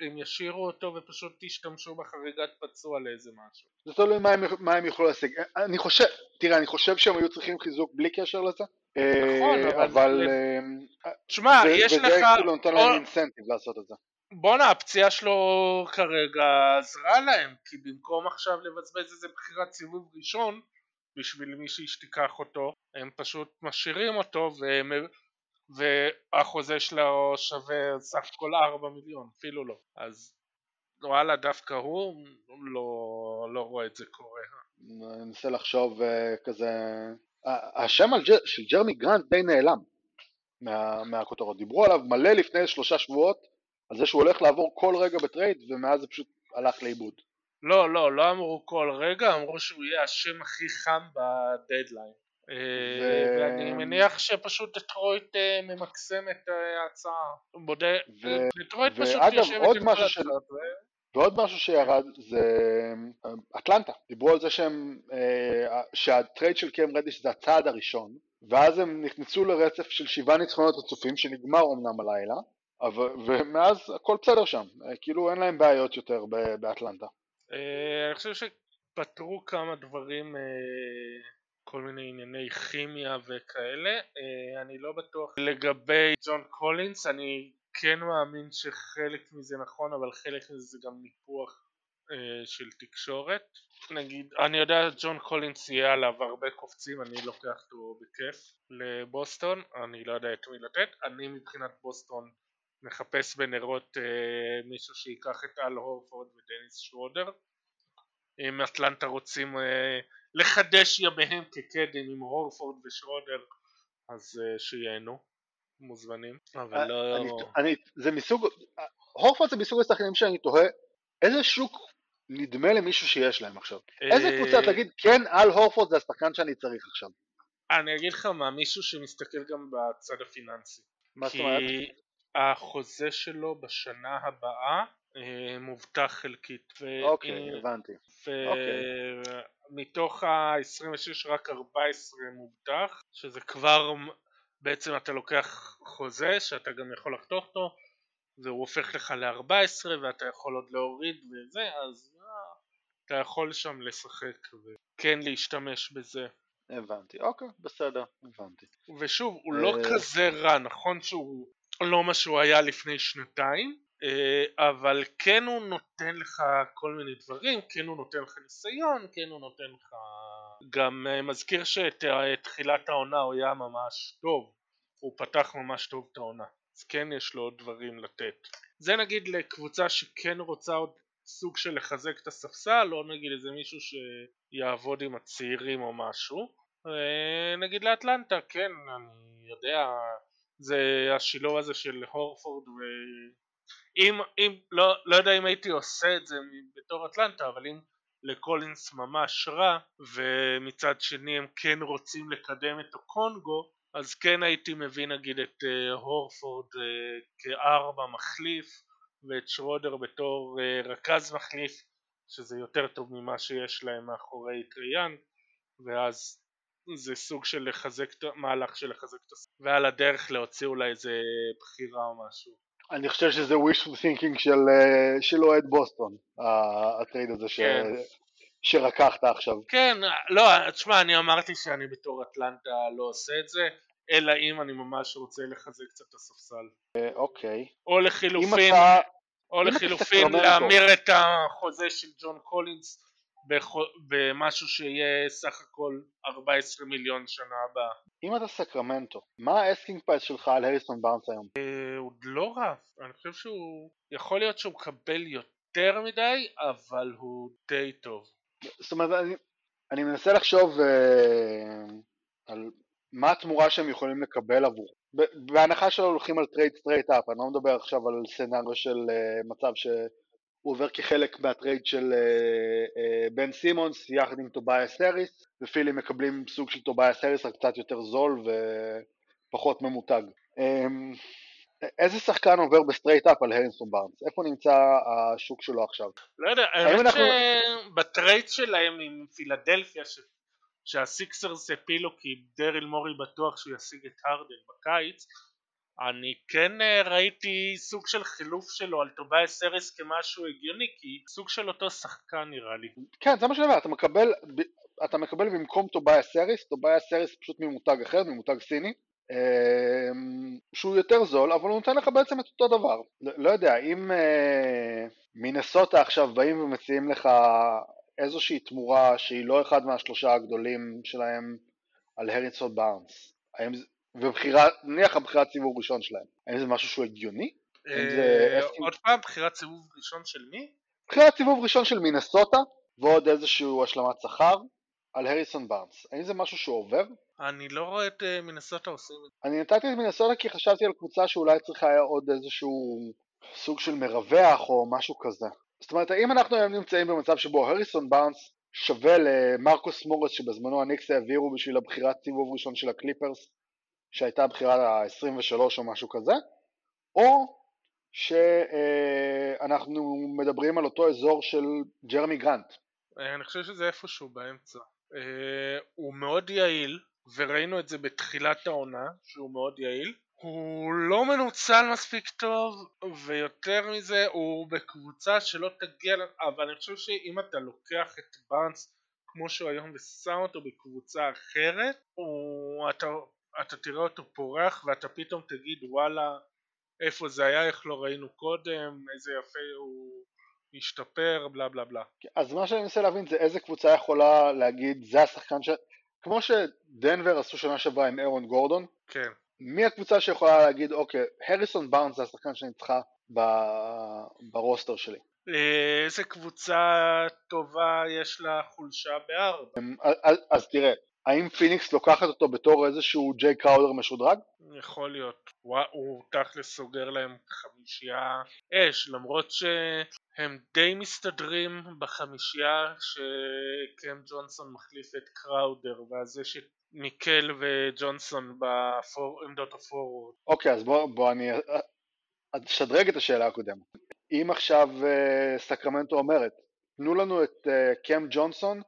הם ישאירו אותו ופשוט ישתמשו בחריגת פצוע לאיזה משהו. זה תלוי מה הם, מה הם יוכלו להשיג. אני חושב, תראה, אני חושב שהם היו צריכים חיזוק בלי קשר לזה. נכון, אה, אבל- אבל... אה, תשמע, ו- יש וזה לך... כאילו נותן להם אינסנטיב לעשות את זה. בואנה, הפציעה שלו כרגע עזרה להם, כי במקום עכשיו לבזבז איזה בחירת סיבוב ראשון בשביל מישהי שתיקח אותו, הם פשוט משאירים אותו והם, והחוזה שלו שווה סך הכל 4 מיליון, אפילו לא. אז וואלה, דווקא הוא לא, לא רואה את זה קורה. אני מנסה לחשוב אה, כזה... ה- השם של ג'רמי גרנט די נעלם מה- מהכותרות. דיברו עליו מלא לפני שלושה שבועות, על זה שהוא הולך לעבור כל רגע ב trade, ומאז זה פשוט הלך לאיבוד. לא, לא, לא אמרו כל רגע, אמרו שהוא יהיה השם הכי חם בדדליין. אה, ואני מניח שפשוט דטרויט אה, ממקסם את אה, ההצעה. דטרויט פשוט יושבת עם כל ו- ועוד משהו שירד זה אטלנטה. דיברו על זה שהם, שה trade של קם רדיש זה הצעד הראשון, ואז הם נכנסו לרצף של שבעה ניצחונות רצופים שנגמר אמנם הלילה, אבל, ומאז הכל בסדר שם, כאילו אין להם בעיות יותר באטלנטה. אה, אני חושב שפתרו כמה דברים, כל מיני ענייני כימיה וכאלה. אה, אני לא בטוח לגבי ג'ון קולינס, אני כן מאמין שחלק מזה נכון, אבל חלק מזה זה גם ניפוח אה, של תקשורת. נגיד, אני יודע ג'ון קולינס יהיה עליו הרבה קופצים, אני לוקח אותו בכיף לבוסטון, אני לא יודע את מי לתת. אני מבחינת בוסטון מחפש בנרות אה, מישהו שייקח את אל הורפורד ודניס שרודר. אם אטלנטה רוצים אה, לחדש ימיהם כקדם עם הורפורד ושרודר אז אה, שיהנו, מוזמנים, אבל לא... אני, זה מסוג, הורפורד זה מסוג השחקנים שאני תוהה, איזה שוק נדמה למישהו שיש להם עכשיו? איזה אה, קבוצה תגיד, כן, על הורפורד זה השחקן שאני צריך עכשיו? אני אגיד לך מה, מישהו שמסתכל גם בצד הפיננסי. מה זאת אומרת? החוזה שלו בשנה הבאה אה, מובטח חלקית. אוקיי, אה, הבנתי. ומתוך ה-26 רק 14 מובטח, שזה כבר בעצם אתה לוקח חוזה שאתה גם יכול לחתוך אותו והוא הופך לך ל-14 ואתה יכול עוד להוריד וזה, אז אה, אתה יכול שם לשחק וכן להשתמש בזה. הבנתי, אוקיי, בסדר, הבנתי. ושוב, הוא לא אה. כזה רע, נכון שהוא לא מה שהוא היה לפני שנתיים, אה, אבל כן הוא נותן לך כל מיני דברים, כן הוא נותן לך ניסיון, כן הוא נותן לך... גם אה, מזכיר שאת אה, תחילת העונה הוא היה ממש טוב, הוא פתח ממש טוב את העונה, אז כן יש לו עוד דברים לתת. זה נגיד לקבוצה שכן רוצה עוד סוג של לחזק את הספסל, או נגיד איזה מישהו שיעבוד עם הצעירים או משהו. אה, נגיד לאטלנטה, כן, אני יודע, זה השילוב הזה של הורפורד ו... אם, אם, לא, לא יודע אם הייתי עושה את זה בתור אטלנטה, אבל אם לקולינס ממש רע, ומצד שני הם כן רוצים לקדם את הקונגו, אז כן הייתי מביא נגיד את uh, הורפורד uh, כארבע מחליף, ואת שרודר בתור uh, רכז מחליף, שזה יותר טוב ממה שיש להם מאחורי טריאן, ואז זה סוג של לחזק, מהלך של לחזק את הס... ועל הדרך להוציא אולי איזה בחירה או משהו. אני חושב שזה wishful thinking של, אה, של אוהד בוסטון, ה trade הזה ש... כן. שרקחת עכשיו. כן, לא, תשמע, אני אמרתי שאני בתור אטלנטה לא עושה את זה, אלא אם אני ממש רוצה לחזק קצת את הספסל. אה, אוקיי. או לחילופין, אתה... או לחילופין. להמיר את החוזה של ג'ון קולינס במשהו שיהיה סך הכל 14 מיליון שנה הבאה. אם אתה סקרמנטו, מה ה asking price שלך על הריסון בארנס היום? אה, הוא לא רע, אני חושב שהוא, יכול להיות שהוא מקבל יותר מדי, אבל הוא די טוב. זאת אומרת, אני, אני מנסה לחשוב אה, על מה התמורה שהם יכולים לקבל עבור. בהנחה שלא הולכים על trade straight up, אני לא מדבר עכשיו על scenario של אה, מצב שהוא עובר כחלק מה trade של אה, אה, בן סימונס יחד עם טובייס האריס, ופילי מקבלים סוג של טובייס האריס רק קצת יותר זול ופחות ממותג. אה, איזה שחקן עובר ב straight up על הריסון בארנס? איפה נמצא השוק שלו עכשיו? לא יודע, האמת אנחנו- שב trade שלהם עם פילדלפיה, ש... שהסיקסרס הפילו כי דריל מורי בטוח שהוא ישיג את הרדן בקיץ, אני כן אה, ראיתי סוג של חילוף שלו על טובייס האריס כמשהו הגיוני, כי סוג של אותו שחקן נראה לי. כן, זה מה שאני אומר, אתה מקבל, אתה מקבל במקום טובאיה סריס, טובאיה סריס פשוט ממותג אחר, ממותג סיני, אמ, שהוא יותר זול, אבל הוא נותן לך בעצם את אותו דבר. לא, לא יודע, אם אה, מינסוטה עכשיו באים ומציעים לך איזושהי תמורה שהיא לא אחד מהשלושה הגדולים שלהם על הריסון בארנס, האם ובחירה, נניח הבחירת סיבוב ראשון שלהם, האם זה משהו שהוא הגיוני? אה, עוד פעם, בחירת סיבוב ראשון של מי? בחירת סיבוב ראשון של מינסוטה ועוד איזשהו השלמת שכר על הריסון בארנס. האם זה משהו שעובר? אני לא רואה את אה, מינסוטה עושים את זה. אני נתתי את מינסוטה כי חשבתי על קבוצה שאולי צריכה היה עוד איזשהו סוג של מרווח או משהו כזה. זאת אומרת, האם אנחנו היום נמצאים במצב שבו הריסון בארנס שווה למרקוס מורס שבזמנו הניקס העבירו בשביל הבחירת סיבוב ראשון של הקליפרס שהייתה הבחירה ה-23 או משהו כזה, או שאנחנו מדברים על אותו אזור של ג'רמי גרנט. אני חושב שזה איפשהו באמצע. אה, הוא מאוד יעיל, וראינו את זה בתחילת העונה, שהוא מאוד יעיל. הוא לא מנוצל מספיק טוב, ויותר מזה, הוא בקבוצה שלא תגיע, אבל אני חושב שאם אתה לוקח את בארנס כמו שהוא היום ושם אותו בקבוצה אחרת, הוא, אתה, אתה תראה אותו פורח ואתה פתאום תגיד וואלה איפה זה היה, איך לא ראינו קודם, איזה יפה הוא השתפר, בלה בלה בלה. אז מה שאני מנסה להבין זה איזה קבוצה יכולה להגיד זה השחקן ש... כמו שדנבר עשו שנה שעברה עם אירון גורדון, כן. מי הקבוצה שיכולה להגיד אוקיי, הריסון בארנס זה השחקן שאני צריכה ב... ברוסטר שלי. אה, איזה קבוצה טובה יש לה חולשה בארבע? אז, אז תראה, האם פיניקס לוקחת אותו בתור איזשהו ג'יי קראודר משודרג? יכול להיות. וואו, הוא תכלס סוגר להם חמישייה אש, למרות שהם די מסתדרים בחמישייה שקם ג'ונסון מחליף את קראודר, ואז יש את מיקל וג'ונסון בעמדות ה forward. אוקיי, אז בוא, בוא אני אשדרג את השאלה הקודמת. אם עכשיו אה, סקרמנטו אומרת, תנו לנו את אה, קם ג'ונסון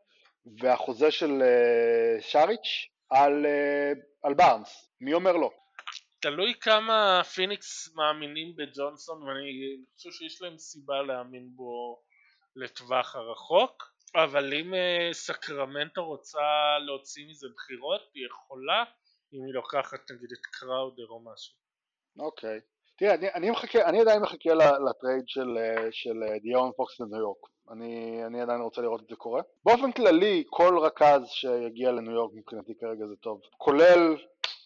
והחוזה של אה, שריץ' על, אה, על בארנס, מי אומר לא? תלוי כמה פיניקס מאמינים בג'ונסון ואני חושב שיש להם סיבה להאמין בו לטווח הרחוק אבל אם אה, סקרמנטו רוצה להוציא מזה בחירות היא יכולה אם היא לוקחת נגיד את קראודר או משהו אוקיי. תראה, אני, אני, מחכה, אני עדיין מחכה ל trade של, של דיון פוקס לניו יורק. אני, אני עדיין רוצה לראות את זה קורה. באופן כללי, כל רכז שיגיע לניו יורק מבחינתי כרגע זה טוב. כולל,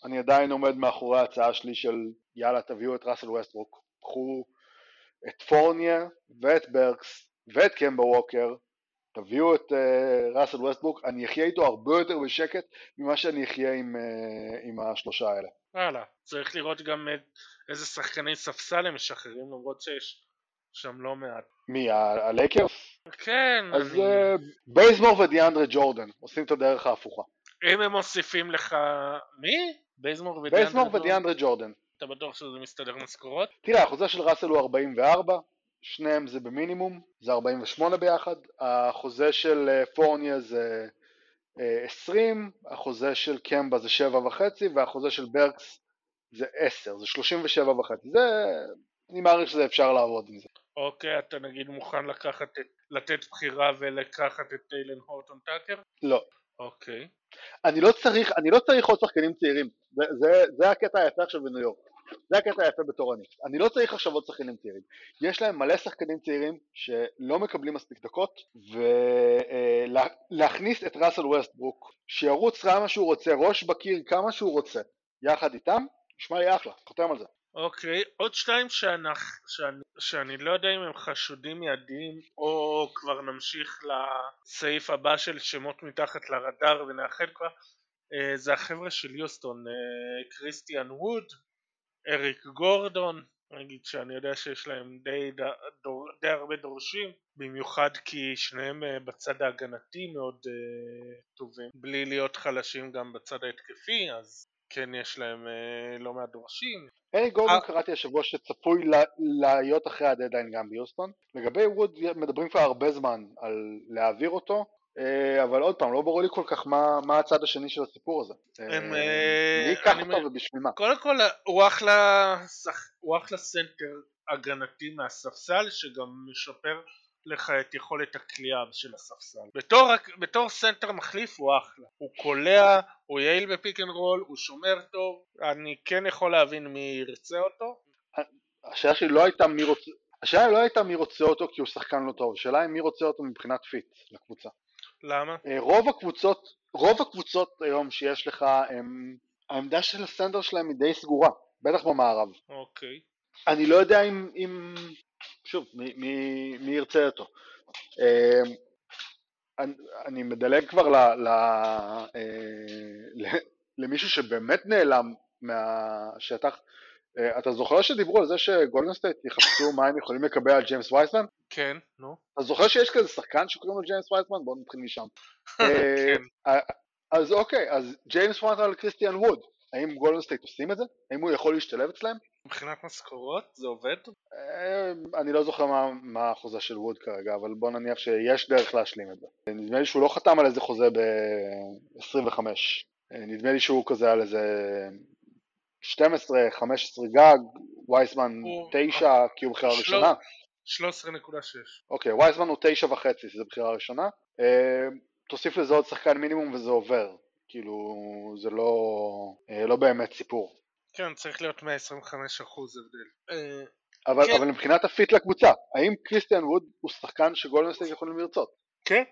אני עדיין עומד מאחורי ההצעה שלי של יאללה תביאו את ראסל ווסטברוק. קחו את פורניה ואת ברקס ואת קמבה ווקר. תביאו את uh, ראסל ווסטברוק, אני אחיה איתו הרבה יותר בשקט ממה שאני אחיה עם, uh, עם השלושה האלה. וואלה צריך לראות גם את איזה שחקני ספסל הם משחררים למרות שיש שם לא מעט מי, הלייקרס? כן אז אני... אה, בייזמור ודיאנדרה ג'ורדן עושים את הדרך ההפוכה. אם הם מוסיפים לך מי? בייזמור בייזמור ודיאנדרה ודיאנדרה ג'ורדן. אתה בטוח שזה מסתדר משכורות? תראה, החוזה של ראסל הוא 44, שניהם זה במינימום, זה 48 ביחד. החוזה של אה, פורניה זה אה, 20, החוזה של קמבה זה 7 וחצי, והחוזה של ברקס זה 10, זה 37 וחצי. זה, אני מעריך שזה אפשר לעבוד עם זה. אוקיי, אתה נגיד מוכן לקחת את, לתת בחירה ולקחת את טיילן הורטון טאקר? לא. אוקיי. אני לא צריך, אני לא צריך עוד שחקנים צעירים, זה, זה, זה הקטע היפה עכשיו בניו יורק, זה הקטע היפה בתור הניקס, אני לא צריך עכשיו עוד שחקנים צעירים, יש להם מלא שחקנים צעירים שלא מקבלים מספיק דקות, ולהכניס את ראסל ווסטברוק, שירוץ כמה שהוא רוצה, ראש בקיר כמה שהוא רוצה, יחד איתם, נשמע לי אחלה, חותם על זה. אוקיי, עוד שתיים שאנך, שאני, שאני לא יודע אם הם חשודים ידיים או כבר נמשיך לסעיף הבא של שמות מתחת לרדאר ונאחד כבר. אה, זה החבר'ה של יוסטון, אה, קריסטיאן ווד, אריק גורדון, נגיד שאני יודע שיש להם די, די, דור, די הרבה דורשים, במיוחד כי שניהם אה, בצד ההגנתי מאוד טובים, בלי להיות חלשים גם בצד ההתקפי, אז כן יש להם אה, לא מעט דורשים. אלי גורדון אה. קראתי השבוע שצפוי להיות אחרי הדדליין גם ביוסטון. לגבי ווד מדברים כבר הרבה זמן על להעביר אותו, אה, אבל עוד פעם, לא ברור לי כל כך מה, מה הצד השני של הסיפור הזה. הם, מי ייקח אותו ובשביל מה? קודם כל, הוא אחלה, הוא אחלה סנטר הגנתי מהספסל, שגם משפר לך את יכולת הקליעה של הספסל. בתור, בתור סנטר מחליף הוא אחלה. הוא קולע, הוא יעיל ב pick and roll, הוא שומר טוב, אני כן יכול להבין מי ירצה אותו. השאלה שלי לא הייתה מי רוצה, השאלה לא הייתה מי רוצה אותו כי הוא שחקן לא טוב, השאלה היא מי רוצה אותו מבחינת fit לקבוצה. למה? אה, רוב הקבוצות, רוב הקבוצות היום שיש לך, הם, העמדה של הסנטר שלהם היא די סגורה, בטח במערב. אוקיי. אני לא יודע אם, אם שוב, מי, מי, מי ירצה אותו. אמ, אני, אני מדלג כבר ל, ל, אה, למישהו שבאמת נעלם מהשטח. אה, אתה זוכר שדיברו על זה שגולדנסטייט יחפשו מה הם יכולים לקבל על ג'יימס וייסמן? כן, נו. אתה זוכר שיש כזה שחקן שקוראים לו ג'יימס וייסמן? בואו נתחיל משם. אה, כן. אז אוקיי, אז ג'יימס וייסמן על קריסטיאן ווד, האם גולדנסטייט עושים את זה? האם הוא יכול להשתלב אצלם? מבחינת משכורות זה עובד? אה, אני לא זוכר מה, מה החוזה של ווד כרגע, אבל בוא נניח שיש דרך להשלים את זה. נדמה לי שהוא לא חתם על איזה חוזה ב-25. אה, נדמה לי שהוא כזה על איזה 12-15 גג, וייסמן 9 כי הוא בחירה ראשונה. 13.6. אוקיי, וייסמן הוא 9 וחצי, שזה בחירה ראשונה. אה, תוסיף לזה עוד שחקן מינימום וזה עובר. כאילו, זה לא, לא באמת סיפור. כן, צריך להיות 125 אחוז הבדל. אה, אבל, כן. אבל מבחינת ה fit לקבוצה, האם קריסטיאן ווד הוא שחקן שגולדנסטייט יכולים לרצות? כן.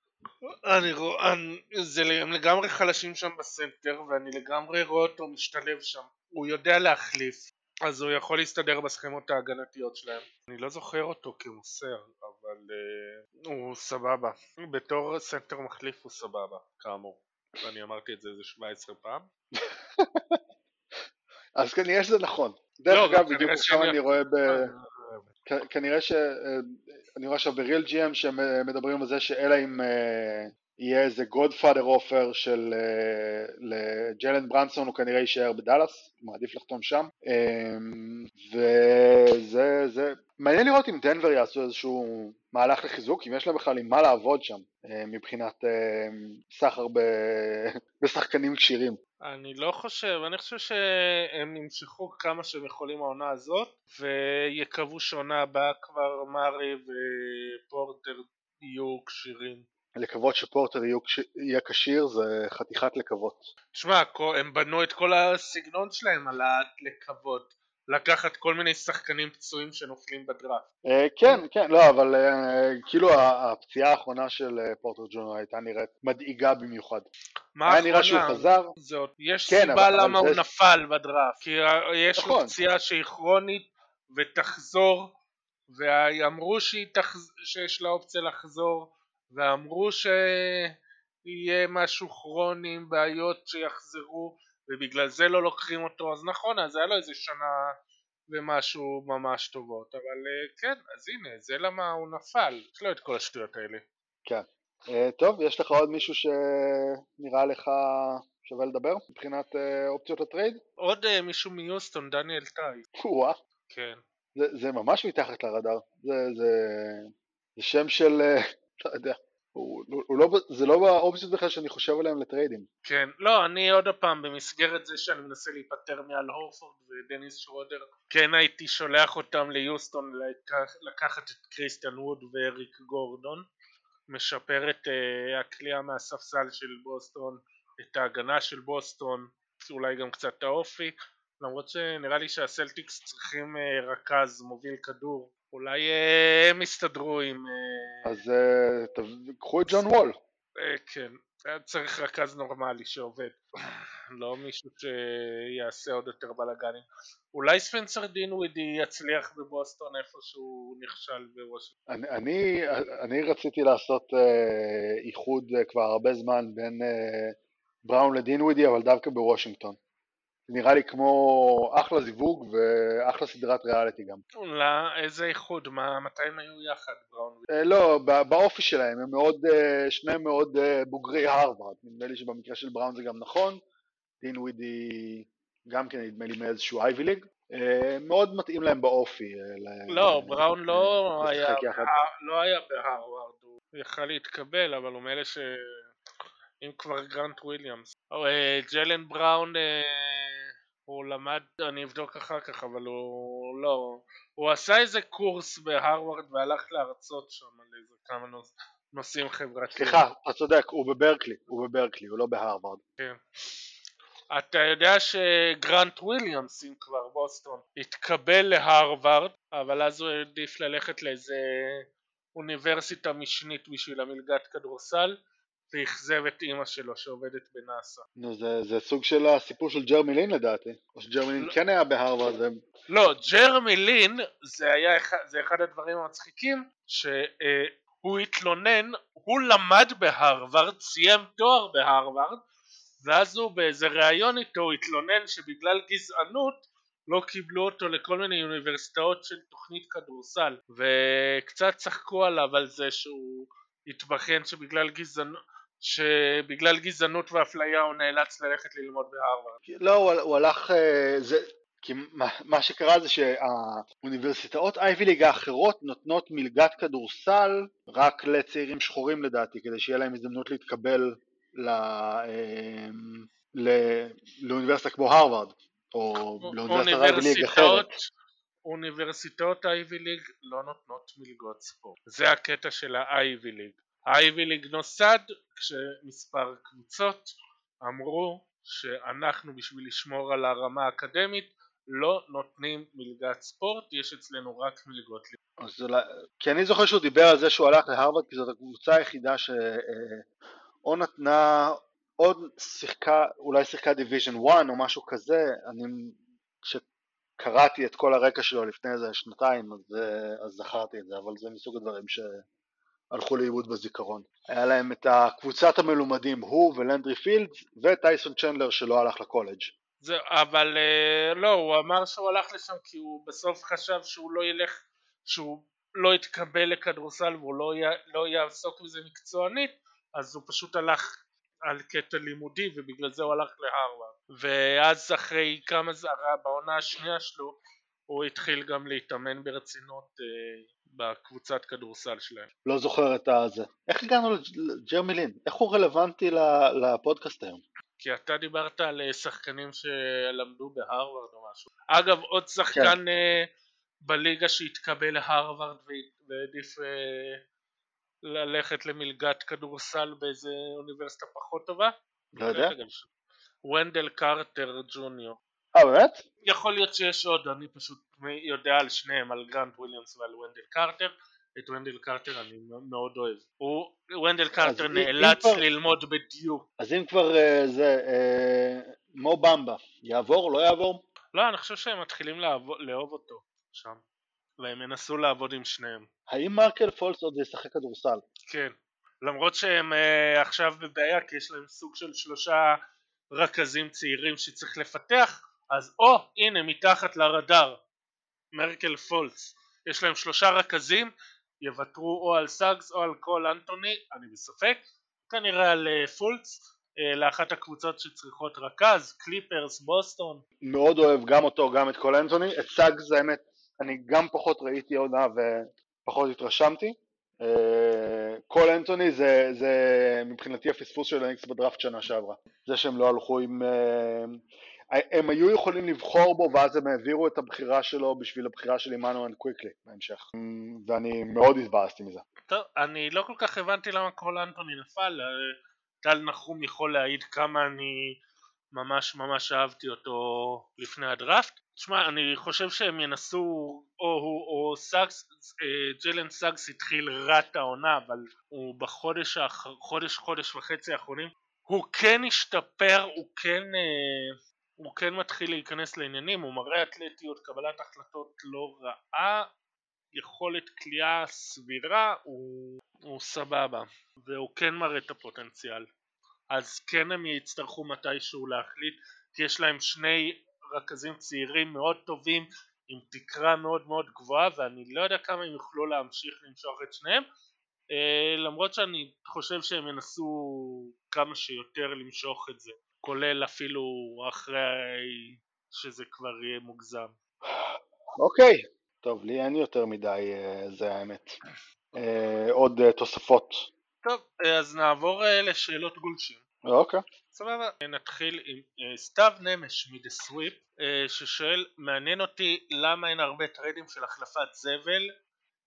אני רואה, זה, הם לגמרי חלשים שם בסנטר ואני לגמרי רואה אותו משתלב שם. הוא יודע להחליף, אז הוא יכול להסתדר בסכמות ההגנתיות שלהם. אני לא זוכר אותו כמוסר, אבל אה, הוא סבבה. בתור סנטר מחליף הוא סבבה, כאמור. ואני אמרתי את זה איזה 17 פעם. אז כנראה שזה נכון. דרך לא, אגב, בדיוק עכשיו אני רואה ב... כנראה ש... אני רואה עכשיו ב RealGM שהם מדברים על זה שאלא אם אה, יהיה איזה Godfather offer של אה, לג'יילן ברונסון הוא כנראה יישאר בדאלאס, מעדיף לחתום שם אמ, וזה זה מעניין לראות אם דנבר יעשו איזשהו מהלך לחיזוק, אם יש להם בכלל עם מה לעבוד שם אה, מבחינת סחר בשחקנים כשירים אני לא חושב, אני חושב שהם ימשכו כמה שהם יכולים העונה הזאת ויקוו שעונה הבאה כבר מארי ופורטר יהיו כשירים. לקוות שפורטר יהיה כשיר זה חתיכת לקוות. תשמע, הם בנו את כל הסגנון שלהם על הלקוות. לקחת כל מיני שחקנים פצועים שנופלים בדראפט. אה, כן, כן, לא, אבל אה, כאילו הפציעה האחרונה של אה, פורטר ג'ונו הייתה נראית מדאיגה במיוחד. מה האחרונה? היה נראה שהוא חזר. זאת, יש כן, סיבה אבל, למה אבל הוא זה... נפל בדראפט, כי יש נכון. לו פציעה שהיא כרונית ותחזור, ואמרו תחז... שיש לה אופציה לחזור, ואמרו שיהיה משהו כרוני עם בעיות שיחזרו, ובגלל זה לא לוקחים אותו. אז נכון אז היה לו איזה שנה ומשהו ממש טובות אבל אה, כן אז הנה זה למה הוא נפל. יש לו את כל השטויות האלה. כן. uh, טוב יש לך עוד מישהו שנראה לך שווה לדבר מבחינת uh, אופציות לטרייד? עוד מישהו מיוסטון דניאל טאי. וואה כן. זה, זה ממש מתחת לרדאר. זה, זה, זה שם של לא יודע. הוא, הוא לא, זה לא באופציות בכלל שאני חושב עליהם לטריידים. כן, לא, אני עוד פעם, במסגרת זה שאני מנסה להיפטר מעל הורפורד ודניס שרודר, כן הייתי שולח אותם ליוסטון לקח, לקחת את קריסטיאן ווד ואריק גורדון, משפר את אה, הקליעה מהספסל של בוסטון, את ההגנה של בוסטון, אולי גם קצת האופי, למרות שנראה לי שהסלטיקס צריכים אה, רכז מוביל כדור אולי אה, הם יסתדרו עם... אה, אז אה, קחו את ג'ון וול. כן, צריך רכז נורמלי שעובד, לא מישהו שיעשה עוד יותר בלאגנים. אולי ספנסר דינווידי יצליח בבוסטון איפה שהוא נכשל בוושינגטון. אני, אני, אני רציתי לעשות אה, איחוד כבר הרבה זמן בין אה, בראון לדינווידי, אבל דווקא בוושינגטון. נראה לי כמו אחלה זיווג ואחלה סדרת ריאליטי גם. לא, איזה איחוד? מה, מתי הם היו יחד, בראון? אה, לא, באופי שלהם, הם מאוד, אה, שניהם מאוד אה, בוגרי הרווארד. נדמה לי שבמקרה של בראון זה גם נכון. דינווידי גם כן נדמה לי מאיזשהו Ivy League. מאוד מתאים להם באופי. לא, בראון לא היה, לא היה בהרווארד, הוא יכל להתקבל, אבל הוא מאלה ש... אם כבר גרנט וויליאמס. ג'לן בראון הוא למד, אני אבדוק אחר כך, אבל הוא לא, הוא עשה איזה קורס בהרווארד והלך להרצות שם על איזה כמה נוש... נושאים חברתיים. סליחה, אתה צודק, הוא בברקלי, הוא בברקלי, הוא לא בהרווארד. כן. אתה יודע שגרנט וויליאמס, אם כבר בוסטון, התקבל להרווארד, אבל אז הוא העדיף ללכת לאיזה אוניברסיטה משנית בשביל המלגת כדורסל, ואכזב את אימא שלו שעובדת בנאסא. נו זה, זה סוג של הסיפור של ג'רמי לין לדעתי, או שג'רמי לין לא, כן היה בהרווארד. ו... לא, ג'רמי לין זה היה אחד, זה אחד הדברים המצחיקים שהוא התלונן, הוא למד בהרווארד, סיים תואר בהרווארד ואז הוא באיזה ראיון איתו הוא התלונן שבגלל גזענות לא קיבלו אותו לכל מיני אוניברסיטאות של תוכנית כדורסל וקצת צחקו עליו על זה שהוא התבכיין שבגלל גזענות שבגלל גזענות ואפליה הוא נאלץ ללכת ללמוד בהרווארד. לא, הוא, הוא הלך, אה, זה, כי מה, מה שקרה זה שהאוניברסיטאות אייבי ליג האחרות נותנות מלגת כדורסל רק לצעירים שחורים לדעתי, כדי שיהיה להם הזדמנות להתקבל ל, אה, ל, לאוניברסיטה כמו הרווארד, או לאוניברסיטה אייבי ליג אחרת. אוניברסיטאות אייבי ליג לא נותנות מלגות ספורט, זה הקטע של האייבי ליג. League נוסד כשמספר קבוצות אמרו שאנחנו בשביל לשמור על הרמה האקדמית לא נותנים מלגת ספורט, יש אצלנו רק מלגות לימוד. כי אני זוכר שהוא דיבר על זה שהוא הלך להרווארד כי זאת הקבוצה היחידה שאו אה, נתנה, עוד שיחקה, אולי שיחקה Division 1 או משהו כזה, אני כשקראתי את כל הרקע שלו לפני איזה שנתיים אז, אה, אז זכרתי את זה, אבל זה מסוג הדברים ש... הלכו לאיבוד בזיכרון. היה להם את הקבוצת המלומדים, הוא ולנדרי פילדס וטייסון צ'נדלר שלא הלך לקולג'. זה, אבל אה, לא, הוא אמר שהוא הלך לשם כי הוא בסוף חשב שהוא לא ילך, שהוא לא יתקבל לכדורסל והוא לא, י, לא יעסוק בזה מקצוענית, אז הוא פשוט הלך על קטע לימודי ובגלל זה הוא הלך להרווארד. ואז אחרי כמה זרה בעונה השנייה שלו הוא התחיל גם להתאמן ברצינות אה, בקבוצת כדורסל שלהם. לא זוכר את הזה. איך הגענו לג'רמי לין? איך הוא רלוונטי לפודקאסט היום? כי אתה דיברת על אה, שחקנים שלמדו בהרווארד או משהו. אגב, עוד שחקן כן. אה, בליגה שהתקבל להרווארד והעדיף אה, ללכת למלגת כדורסל באיזה אוניברסיטה פחות טובה? לא יודע. ונדל קרטר ג'וניור. אה באמת? יכול להיות שיש עוד, אני פשוט יודע על שניהם, על גרנט וויליאמס ועל ונדל קרטר. את ונדל קרטר אני מאוד אוהב. הוא, ונדל קרטר נאלץ כבר, ללמוד בדיוק. אז אם כבר אה, זה, אה, מו במבה, יעבור, לא יעבור? לא, אני חושב שהם מתחילים לעבוד, לאהוב אותו שם. והם ינסו לעבוד עם שניהם. האם מרקל פולץ עוד ישחק כדורסל? כן. למרות שהם אה, עכשיו בבעיה כי יש להם סוג של שלושה רכזים צעירים שצריך לפתח אז או הנה מתחת לרדאר מרקל פולץ יש להם שלושה רכזים יוותרו או על סאגס או על קול אנטוני אני בספק. כנראה על אה, פולץ אה, לאחת הקבוצות שצריכות רכז קליפרס בוסטון. מאוד אוהב גם אותו גם את קול אנטוני. את סאגס האמת אני גם פחות ראיתי עונה ופחות התרשמתי. קול אנטוני זה, זה מבחינתי הפספוס של הניקס בדראפט שנה שעברה. זה שהם לא הלכו עם... הם היו יכולים לבחור בו ואז הם העבירו את הבחירה שלו בשביל הבחירה של עמנואל קוויקלי בהמשך ואני מאוד התבאסתי מזה. טוב, אני לא כל כך הבנתי למה קול אנטוני נפל, טל נחום יכול להעיד כמה אני ממש ממש אהבתי אותו לפני הדראפט. תשמע, אני חושב שהם ינסו, או הוא או סאגס, אה, ג'לן סאגס התחיל רע את העונה, אבל הוא בחודש, חודש, חודש וחצי האחרונים, הוא כן השתפר, הוא כן, אה, הוא כן מתחיל להיכנס לעניינים, הוא מראה אתלטיות, קבלת החלטות לא רעה, יכולת כליאה סבירה, הוא, הוא סבבה, והוא כן מראה את הפוטנציאל. אז כן הם יצטרכו מתישהו להחליט, כי יש להם שני רכזים צעירים מאוד טובים עם תקרה מאוד מאוד גבוהה ואני לא יודע כמה הם יוכלו להמשיך למשוך את שניהם אה, למרות שאני חושב שהם ינסו כמה שיותר למשוך את זה כולל אפילו אחרי שזה כבר יהיה מוגזם. אוקיי, טוב לי אין יותר מדי אה, זה האמת. אה, עוד תוספות. טוב, אז נעבור לשאלות גולשים. אוקיי. סבבה. נתחיל עם סתיו נמש מ The Sweep ששואל מעניין אותי למה אין הרבה טריידים של החלפת זבל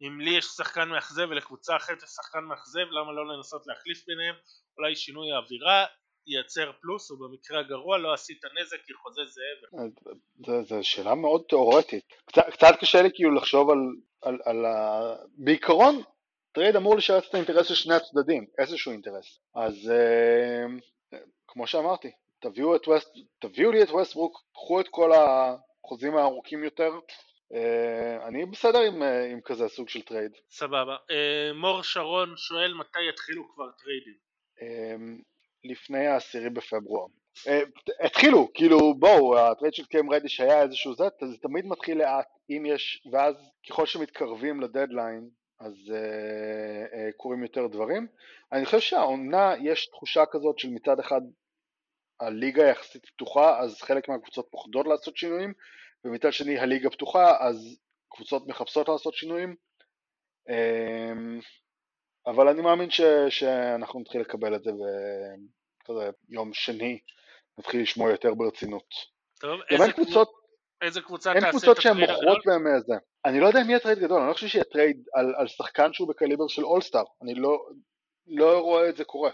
אם לי יש שחקן מאכזב ולקבוצה אחרת יש שחקן מאכזב למה לא לנסות להחליף ביניהם אולי שינוי האווירה ייצר פלוס ובמקרה הגרוע לא עשית נזק כי חוזה זבל. זו שאלה מאוד תיאורטית. קצת, קצת קשה לי כאילו לחשוב על, על, על ה... בעיקרון טרייד אמור לשרת את האינטרס של שני הצדדים, איזשהו אינטרס. אז אה, כמו שאמרתי, תביאו, את ווסט, תביאו לי את ווסטברוק, קחו את כל החוזים הארוכים יותר, אה, אני בסדר עם, אה, עם כזה סוג של טרייד. סבבה. מור שרון שואל מתי יתחילו כבר טריידים. לפני העשירי בפברואר. התחילו, כאילו בואו, הטרייד של קאם רדיש היה איזשהו זה, זה תמיד מתחיל לאט, אם יש, ואז ככל שמתקרבים לדדליין, אז אה, אה, קורים יותר דברים. אני חושב שהעונה יש תחושה כזאת של מצד אחד הליגה יחסית פתוחה אז חלק מהקבוצות פוחדות לעשות שינויים ומצד שני הליגה פתוחה אז קבוצות מחפשות לעשות שינויים um, אבל אני מאמין ש, שאנחנו נתחיל לקבל את זה בכזה יום שני נתחיל לשמוע יותר ברצינות. טוב, איזה, קבוצות, איזה קבוצה תעשה את הטרייד הגדול? אין קבוצות שהן מוכרות בהם זה. אני לא יודע אם יהיה טרייד גדול, אני לא חושב שיהיה טרייד על, על שחקן שהוא בקליבר של אולסטאר, אני לא, לא רואה את זה קורה.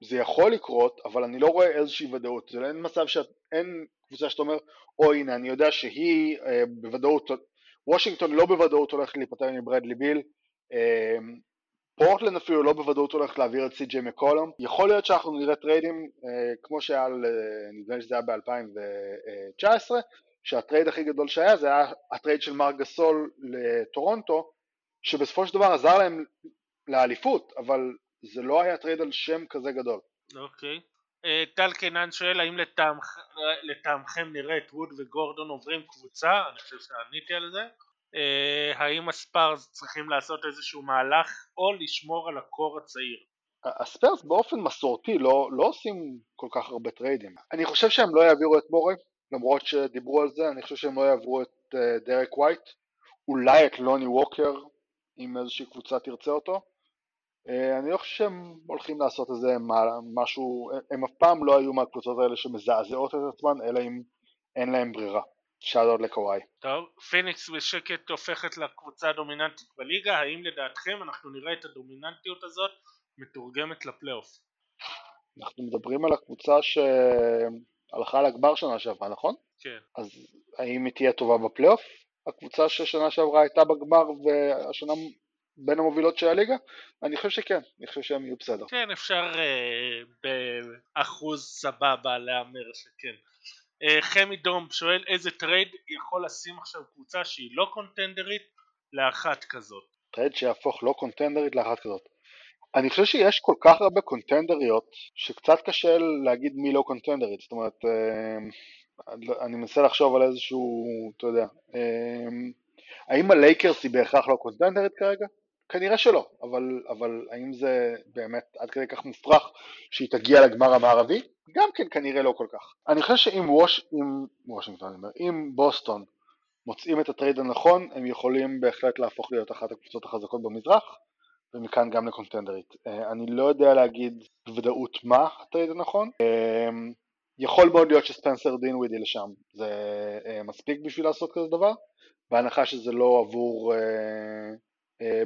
זה יכול לקרות, אבל אני לא רואה איזושהי ודאות. זה לא אין מצב שאין קבוצה שאתה אומר, או הנה, אני יודע שהיא אה, בוודאות, וושינגטון לא בוודאות הולכת להיפטר מברדלי ביל, אה, פורטלנד אפילו לא בוודאות הולכת להעביר את סי.ג'יי מקולום. יכול להיות שאנחנו נראה טריידים אה, כמו שהיה, אה, נדמה לי שזה היה ב-2019, שהטרייד הכי גדול שהיה זה היה הטרייד של מרק גסול לטורונטו שבסופו של דבר עזר להם לאליפות אבל זה לא היה טרייד על שם כזה גדול. אוקיי. אה, טל קינן שואל האם לטעמכם נראה את ווד וגורדון עוברים קבוצה, אני חושב שעניתי על זה. אה, האם הספארס צריכים לעשות איזשהו מהלך או לשמור על ה core הצעיר? הספארס באופן מסורתי לא, לא עושים כל כך הרבה טריידים. אני חושב שהם לא יעבירו את מורי, למרות שדיברו על זה, אני חושב שהם לא יעבירו את אה, דרק ווייט, אולי את לוני ווקר, אם איזושהי קבוצה תרצה אותו. אה, אני לא חושב שהם הולכים לעשות איזה משהו, הם אף פעם לא היו מהקבוצות האלה שמזעזעות את עצמן, אלא אם אין להם ברירה. שאלות לקוואי. טוב, פיניקס בשקט הופכת לקבוצה הדומיננטית בליגה, האם לדעתכם אנחנו נראה את הדומיננטיות הזאת מתורגמת לפלייאוף? אנחנו מדברים על הקבוצה ש... הלכה לגמר שנה שעברה, נכון? כן. אז האם היא תהיה טובה בפלייאוף? הקבוצה ששנה שעברה הייתה בגמר והשנה בין המובילות של הליגה? אני חושב שכן, אני חושב שהם יהיו בסדר. כן, אפשר אה, באחוז סבבה להמר שכן. אה, חמי דום שואל איזה טרייד יכול לשים עכשיו קבוצה שהיא לא קונטנדרית לאחת כזאת. טרייד שיהפוך לא קונטנדרית לאחת כזאת. אני חושב שיש כל כך הרבה קונטנדריות שקצת קשה להגיד מי לא קונטנדרית, זאת אומרת, אה, אני מנסה לחשוב על איזשהו, אתה יודע, אה, האם הלייקרס היא בהכרח לא קונטנדרית כרגע? כנראה שלא, אבל, אבל האם זה באמת עד כדי כך מופרך שהיא תגיע לגמר המערבי? גם כן כנראה לא כל כך. אני חושב שאם ווש, אם, וושינגטון, אם בוסטון מוצאים את הטרייד הנכון, הם יכולים בהחלט להפוך להיות אחת הקבוצות החזקות במזרח, ומכאן גם לקונטנדרית. אה, אני לא יודע להגיד בוודאות מה הטרייד הנכון. אה, יכול מאוד להיות שספנסר דינווידי לשם, זה אה, מספיק בשביל לעשות כזה דבר, בהנחה שזה לא עבור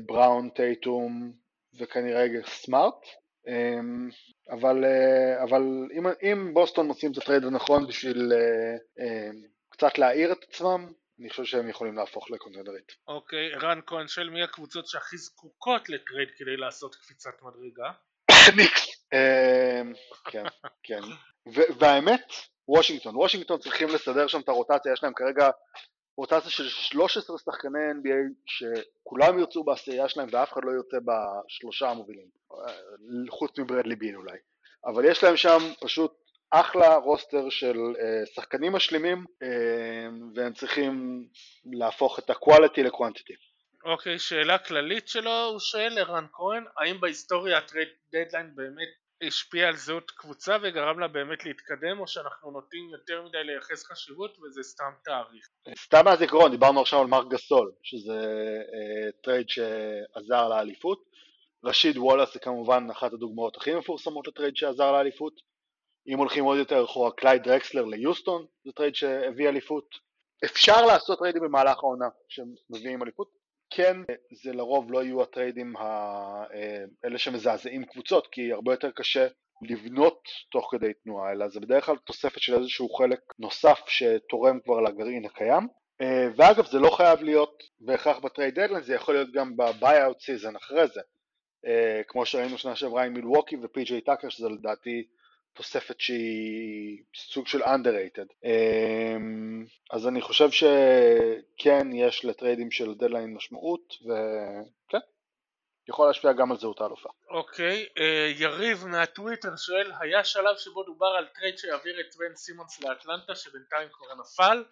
בראון, טייטום וכנראה סמארט, אבל, אבל אם, אם בוסטון מוצאים את הטרייד הנכון בשביל קצת להעיר את עצמם, אני חושב שהם יכולים להפוך לקונטנדרית. אוקיי, רן כהן שואל מי הקבוצות שהכי זקוקות לטרייד כדי לעשות קפיצת מדרגה? ניקס. אמ, כן, כן. והאמת, וושינגטון. וושינגטון צריכים לסדר שם את הרוטציה, יש להם כרגע רוטציה של 13 שחקני NBA שכולם ירצו בעשירייה שלהם ואף אחד לא יוצא בשלושה המובילים, אה, חוץ מברדלי בין אולי. אבל יש להם שם פשוט אחלה רוסטר של uh, שחקנים משלימים uh, והם צריכים להפוך את ה-quality ל-quantity. אוקיי, okay, שאלה כללית שלו, הוא שואל לרן כהן, האם בהיסטוריה הטרייד דדליין באמת השפיע על זהות קבוצה וגרם לה באמת להתקדם או שאנחנו נוטים יותר מדי לייחס חשיבות וזה סתם תאריך? סתם מהזיכרון, דיברנו עכשיו על מרק גסול, שזה uh, טרייד שעזר לאליפות. רשיד וולאס זה כמובן אחת הדוגמאות הכי מפורסמות לטרייד שעזר לאליפות. אם הולכים עוד יותר אחורה, קלייד דרקסלר ליוסטון, זה טרייד שהביא אליפות. אפשר לעשות טריידים במהלך העונה שמביאים אליפות. כן, זה לרוב לא יהיו הטריידים האלה שמזעזעים קבוצות, כי הרבה יותר קשה לבנות תוך כדי תנועה, אלא זה בדרך כלל תוספת של איזשהו חלק נוסף שתורם כבר לגרעין הקיים. ואגב, זה לא חייב להיות בהכרח בטרייד דדליין, זה יכול להיות גם ב buyout season אחרי זה. כמו שראינו שנה שעברה עם מילווקי ופי.ג'יי טאקר, שזה לדעתי תוספת שהיא סוג של underrated. אמ, אז אני חושב שכן יש לטריידים של דדליין משמעות, וכן, יכול להשפיע גם על זהות האלופה. אוקיי, okay, אה, יריב מהטוויטר שואל, היה שלב שבו דובר על טרייד שיעביר את בן סימונס לאטלנטה שבינתיים כבר נפל?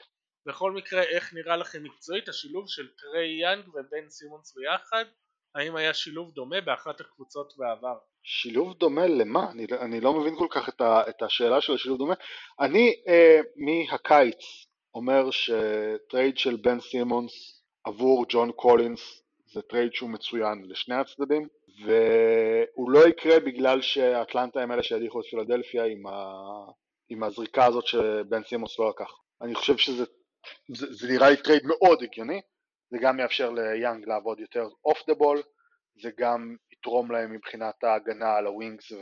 בכל מקרה, איך נראה לכם מקצועית השילוב של טריי יאנג ובן סימונס ביחד? האם היה שילוב דומה באחת הקבוצות בעבר? שילוב דומה למה? אני, אני לא מבין כל כך את, ה, את השאלה של השילוב דומה. אני אה, מהקיץ אומר שטרייד של בן סימונס עבור ג'ון קולינס זה טרייד שהוא מצוין לשני הצדדים והוא לא יקרה בגלל שאטלנטה הם אלה שהדיחו את פילדלפיה עם, ה, עם הזריקה הזאת שבן סימונס לא לקח. אני חושב שזה זה, זה נראה לי טרייד מאוד הגיוני, זה גם יאפשר ליאנג לעבוד יותר off the ball, זה גם יתרום להם מבחינת ההגנה על ה wings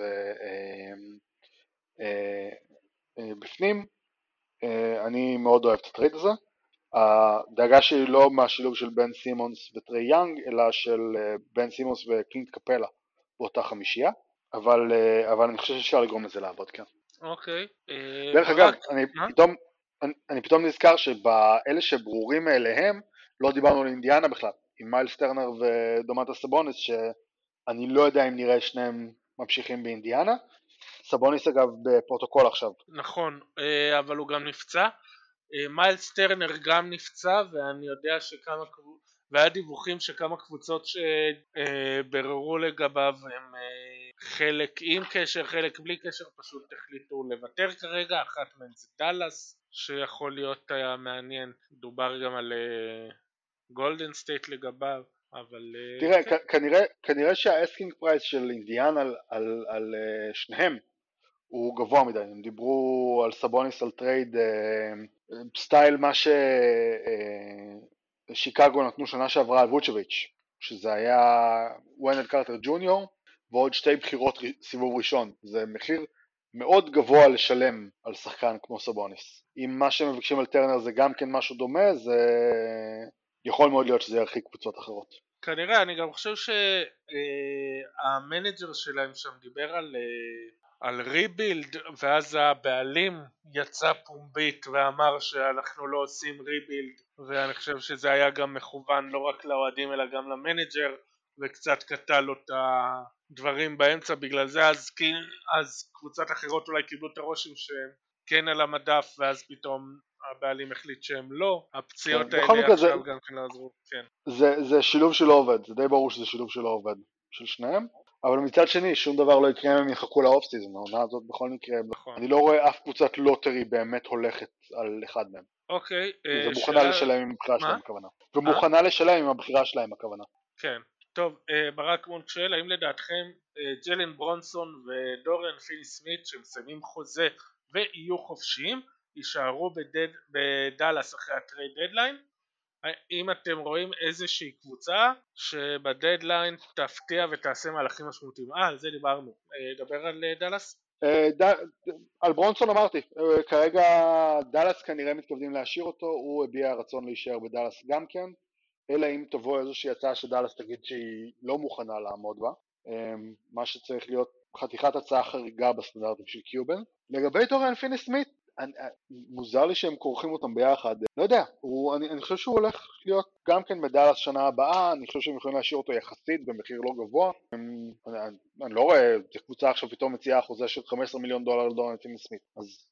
ובפנים. אה, אה, אה, אני מאוד אוהב את הטרייד הזה. הדאגה שלי לא מהשילוב של בן סימונס וטריי יאנג, אלא של בן סימונס וקלינט קפלה באותה חמישייה, אבל, אבל אני חושב שאפשר לגרום לזה לעבוד, כן. אוקיי. דרך אגב, אני פתאום, אני, אני פתאום נזכר שבאלה שברורים מאליהם, לא דיברנו על אינדיאנה בכלל, עם מיילס טרנר ודומנטאס סבוניס, שאני לא יודע אם נראה שניהם ממשיכים באינדיאנה. סבוניס אגב בפרוטוקול עכשיו. נכון, אה, אבל הוא גם נפצע. אה, מיילס טרנר גם נפצע ואני יודע שכמה והיה דיווחים שכמה קבוצות שביררו לגביו הם אה, חלק עם קשר, חלק בלי קשר, פשוט החליטו לוותר כרגע, אחת מהן זה דאלאס שיכול להיות היה מעניין, דובר גם על גולדן סטייט לגביו, אבל... אה, תראה, כן. כנראה, כנראה שה asking price של אינדיאן על, על, על uh, שניהם הוא גבוה מדי, הם דיברו על סבוניס על trade uh, style מה ששיקגו נתנו שנה שעברה על ווצ'ביץ', שזה היה ונד קרטר ג'וניור ועוד שתי בחירות סיבוב ראשון, זה מחיר מאוד גבוה לשלם על שחקן כמו סבוניס. אם מה שמבקשים על טרנר זה גם כן משהו דומה, זה יכול מאוד להיות שזה ירחיק קבוצות אחרות. כנראה, אני גם חושב שה manager שלהם שם דיבר על, אה, על rebuild ואז הבעלים יצא פומבית ואמר שאנחנו לא עושים rebuild ואני חושב שזה היה גם מכוון לא רק לאוהדים אלא גם ל manager וקצת קטע לו את הדברים באמצע בגלל זה אז, אז קבוצות אחרות אולי קיבלו את הרושם שהם כן על המדף ואז פתאום הבעלים החליט שהם לא, הפציעות כן, האלה עכשיו זה, גם כן לא עזרו, כן. זה, זה שילוב שלא עובד, זה די ברור שזה שילוב שלא עובד, של שניהם, אבל מצד שני שום דבר לא יקרה אם הם יחכו ל off season, העונה הזאת בכל מקרה, נכון. אני לא רואה אף קבוצת lottery באמת הולכת על אחד מהם. אוקיי. זה אה, מוכנה שאלה... לשלם עם הבחירה שלהם הכוונה. ומוכנה לשלם עם הבחירה שלהם הכוונה. כן. טוב, אה, ברק מונק שואל האם לדעתכם אה, ג'יילן ברונסון ודוריאן פיני סמית שמסיימים חוזה ויהיו חופשיים יישארו בדד, בדאלאס אחרי ה trade deadline? האם אתם רואים איזושהי קבוצה שבדדליין תפתיע ותעשה מהלכים משמעותיים? אה, על זה דיברנו. אה, דבר על דאלאס? על ברונסון אמרתי, כרגע דאלאס כנראה מתכוונים להשאיר אותו, הוא הביע רצון להישאר בדאלאס גם כן. אלא אם תבוא איזושהי הצעה שדאלאס תגיד שהיא לא מוכנה לעמוד בה, מה שצריך להיות חתיכת הצעה חריגה בסטנדרטים של קיובן. לגבי דוריאן פיני סמית, אני, אה, מוזר לי שהם כורכים אותם ביחד, לא יודע, הוא, אני, אני חושב שהוא הולך להיות גם כן בדאלאס שנה הבאה, אני חושב שהם יכולים להשאיר אותו יחסית במחיר לא גבוה, אמ, אני, אני, אני לא רואה, קבוצה עכשיו פתאום מציעה חוזה של 15 מיליון דולר פיני סמית, אז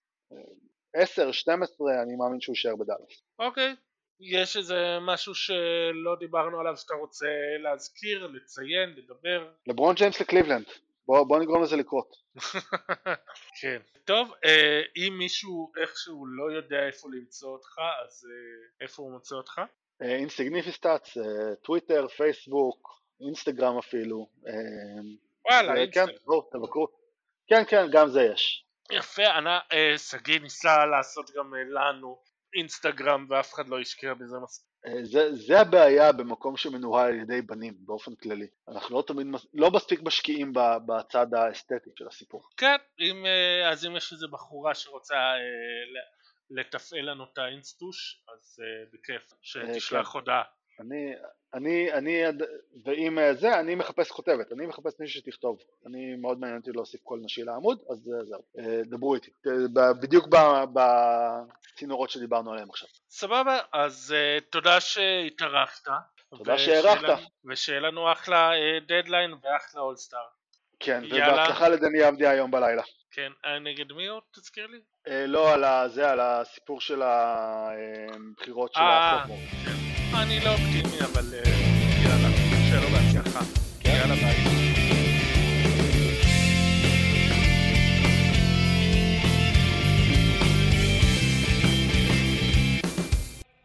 10, אה, 12, אני מאמין שהוא יישאר בדאלאס. אוקיי, okay. יש איזה משהו שלא דיברנו עליו שאתה רוצה להזכיר, לציין, לדבר? לברון ג'יימס לקליבלנד, בוא, בוא נגרום לזה לקרות. כן. טוב, אה, אם מישהו איכשהו לא יודע איפה למצוא אותך, אז אה, איפה הוא מוצא אותך? insignificant stats, אה, טוויטר, פייסבוק, אינסטגרם אפילו. וואלה, אינסטגרם. כן, בואו, תבקרו. כן, כן, גם זה יש. יפה, שגיא ניסה לעשות גם לנו אינסטגרם ואף אחד לא השקיע בזה מספיק. אה, זה, זה הבעיה במקום שמנוהל על ידי בנים באופן כללי. אנחנו לא תמיד, לא מספיק משקיעים בצד האסתטי של הסיפור. כן, אם, אה, אז אם יש איזה בחורה שרוצה אה, לתפעל לנו את האינסטוש, אז בכיף, שתשלח כן. הודעה. אני, אני, אני, ואם זה, אני מחפש כותבת, אני מחפש מישהו שתכתוב. אני מאוד מעניין אותי להוסיף קול נשי לעמוד, אז זהו, דברו איתי. בדיוק בצינורות שדיברנו עליהם עכשיו. סבבה, אז תודה שהתארחת. תודה שהארחת. ושיהיה לנו אחלה דדליין ואחלה אולסטאר. כן, ובהצלחה לדני עבדי היום בלילה. כן, נגד מי עוד תזכיר לי? לא, על זה, על הסיפור של הבחירות של הסופמור. אני לא אופטימי, אבל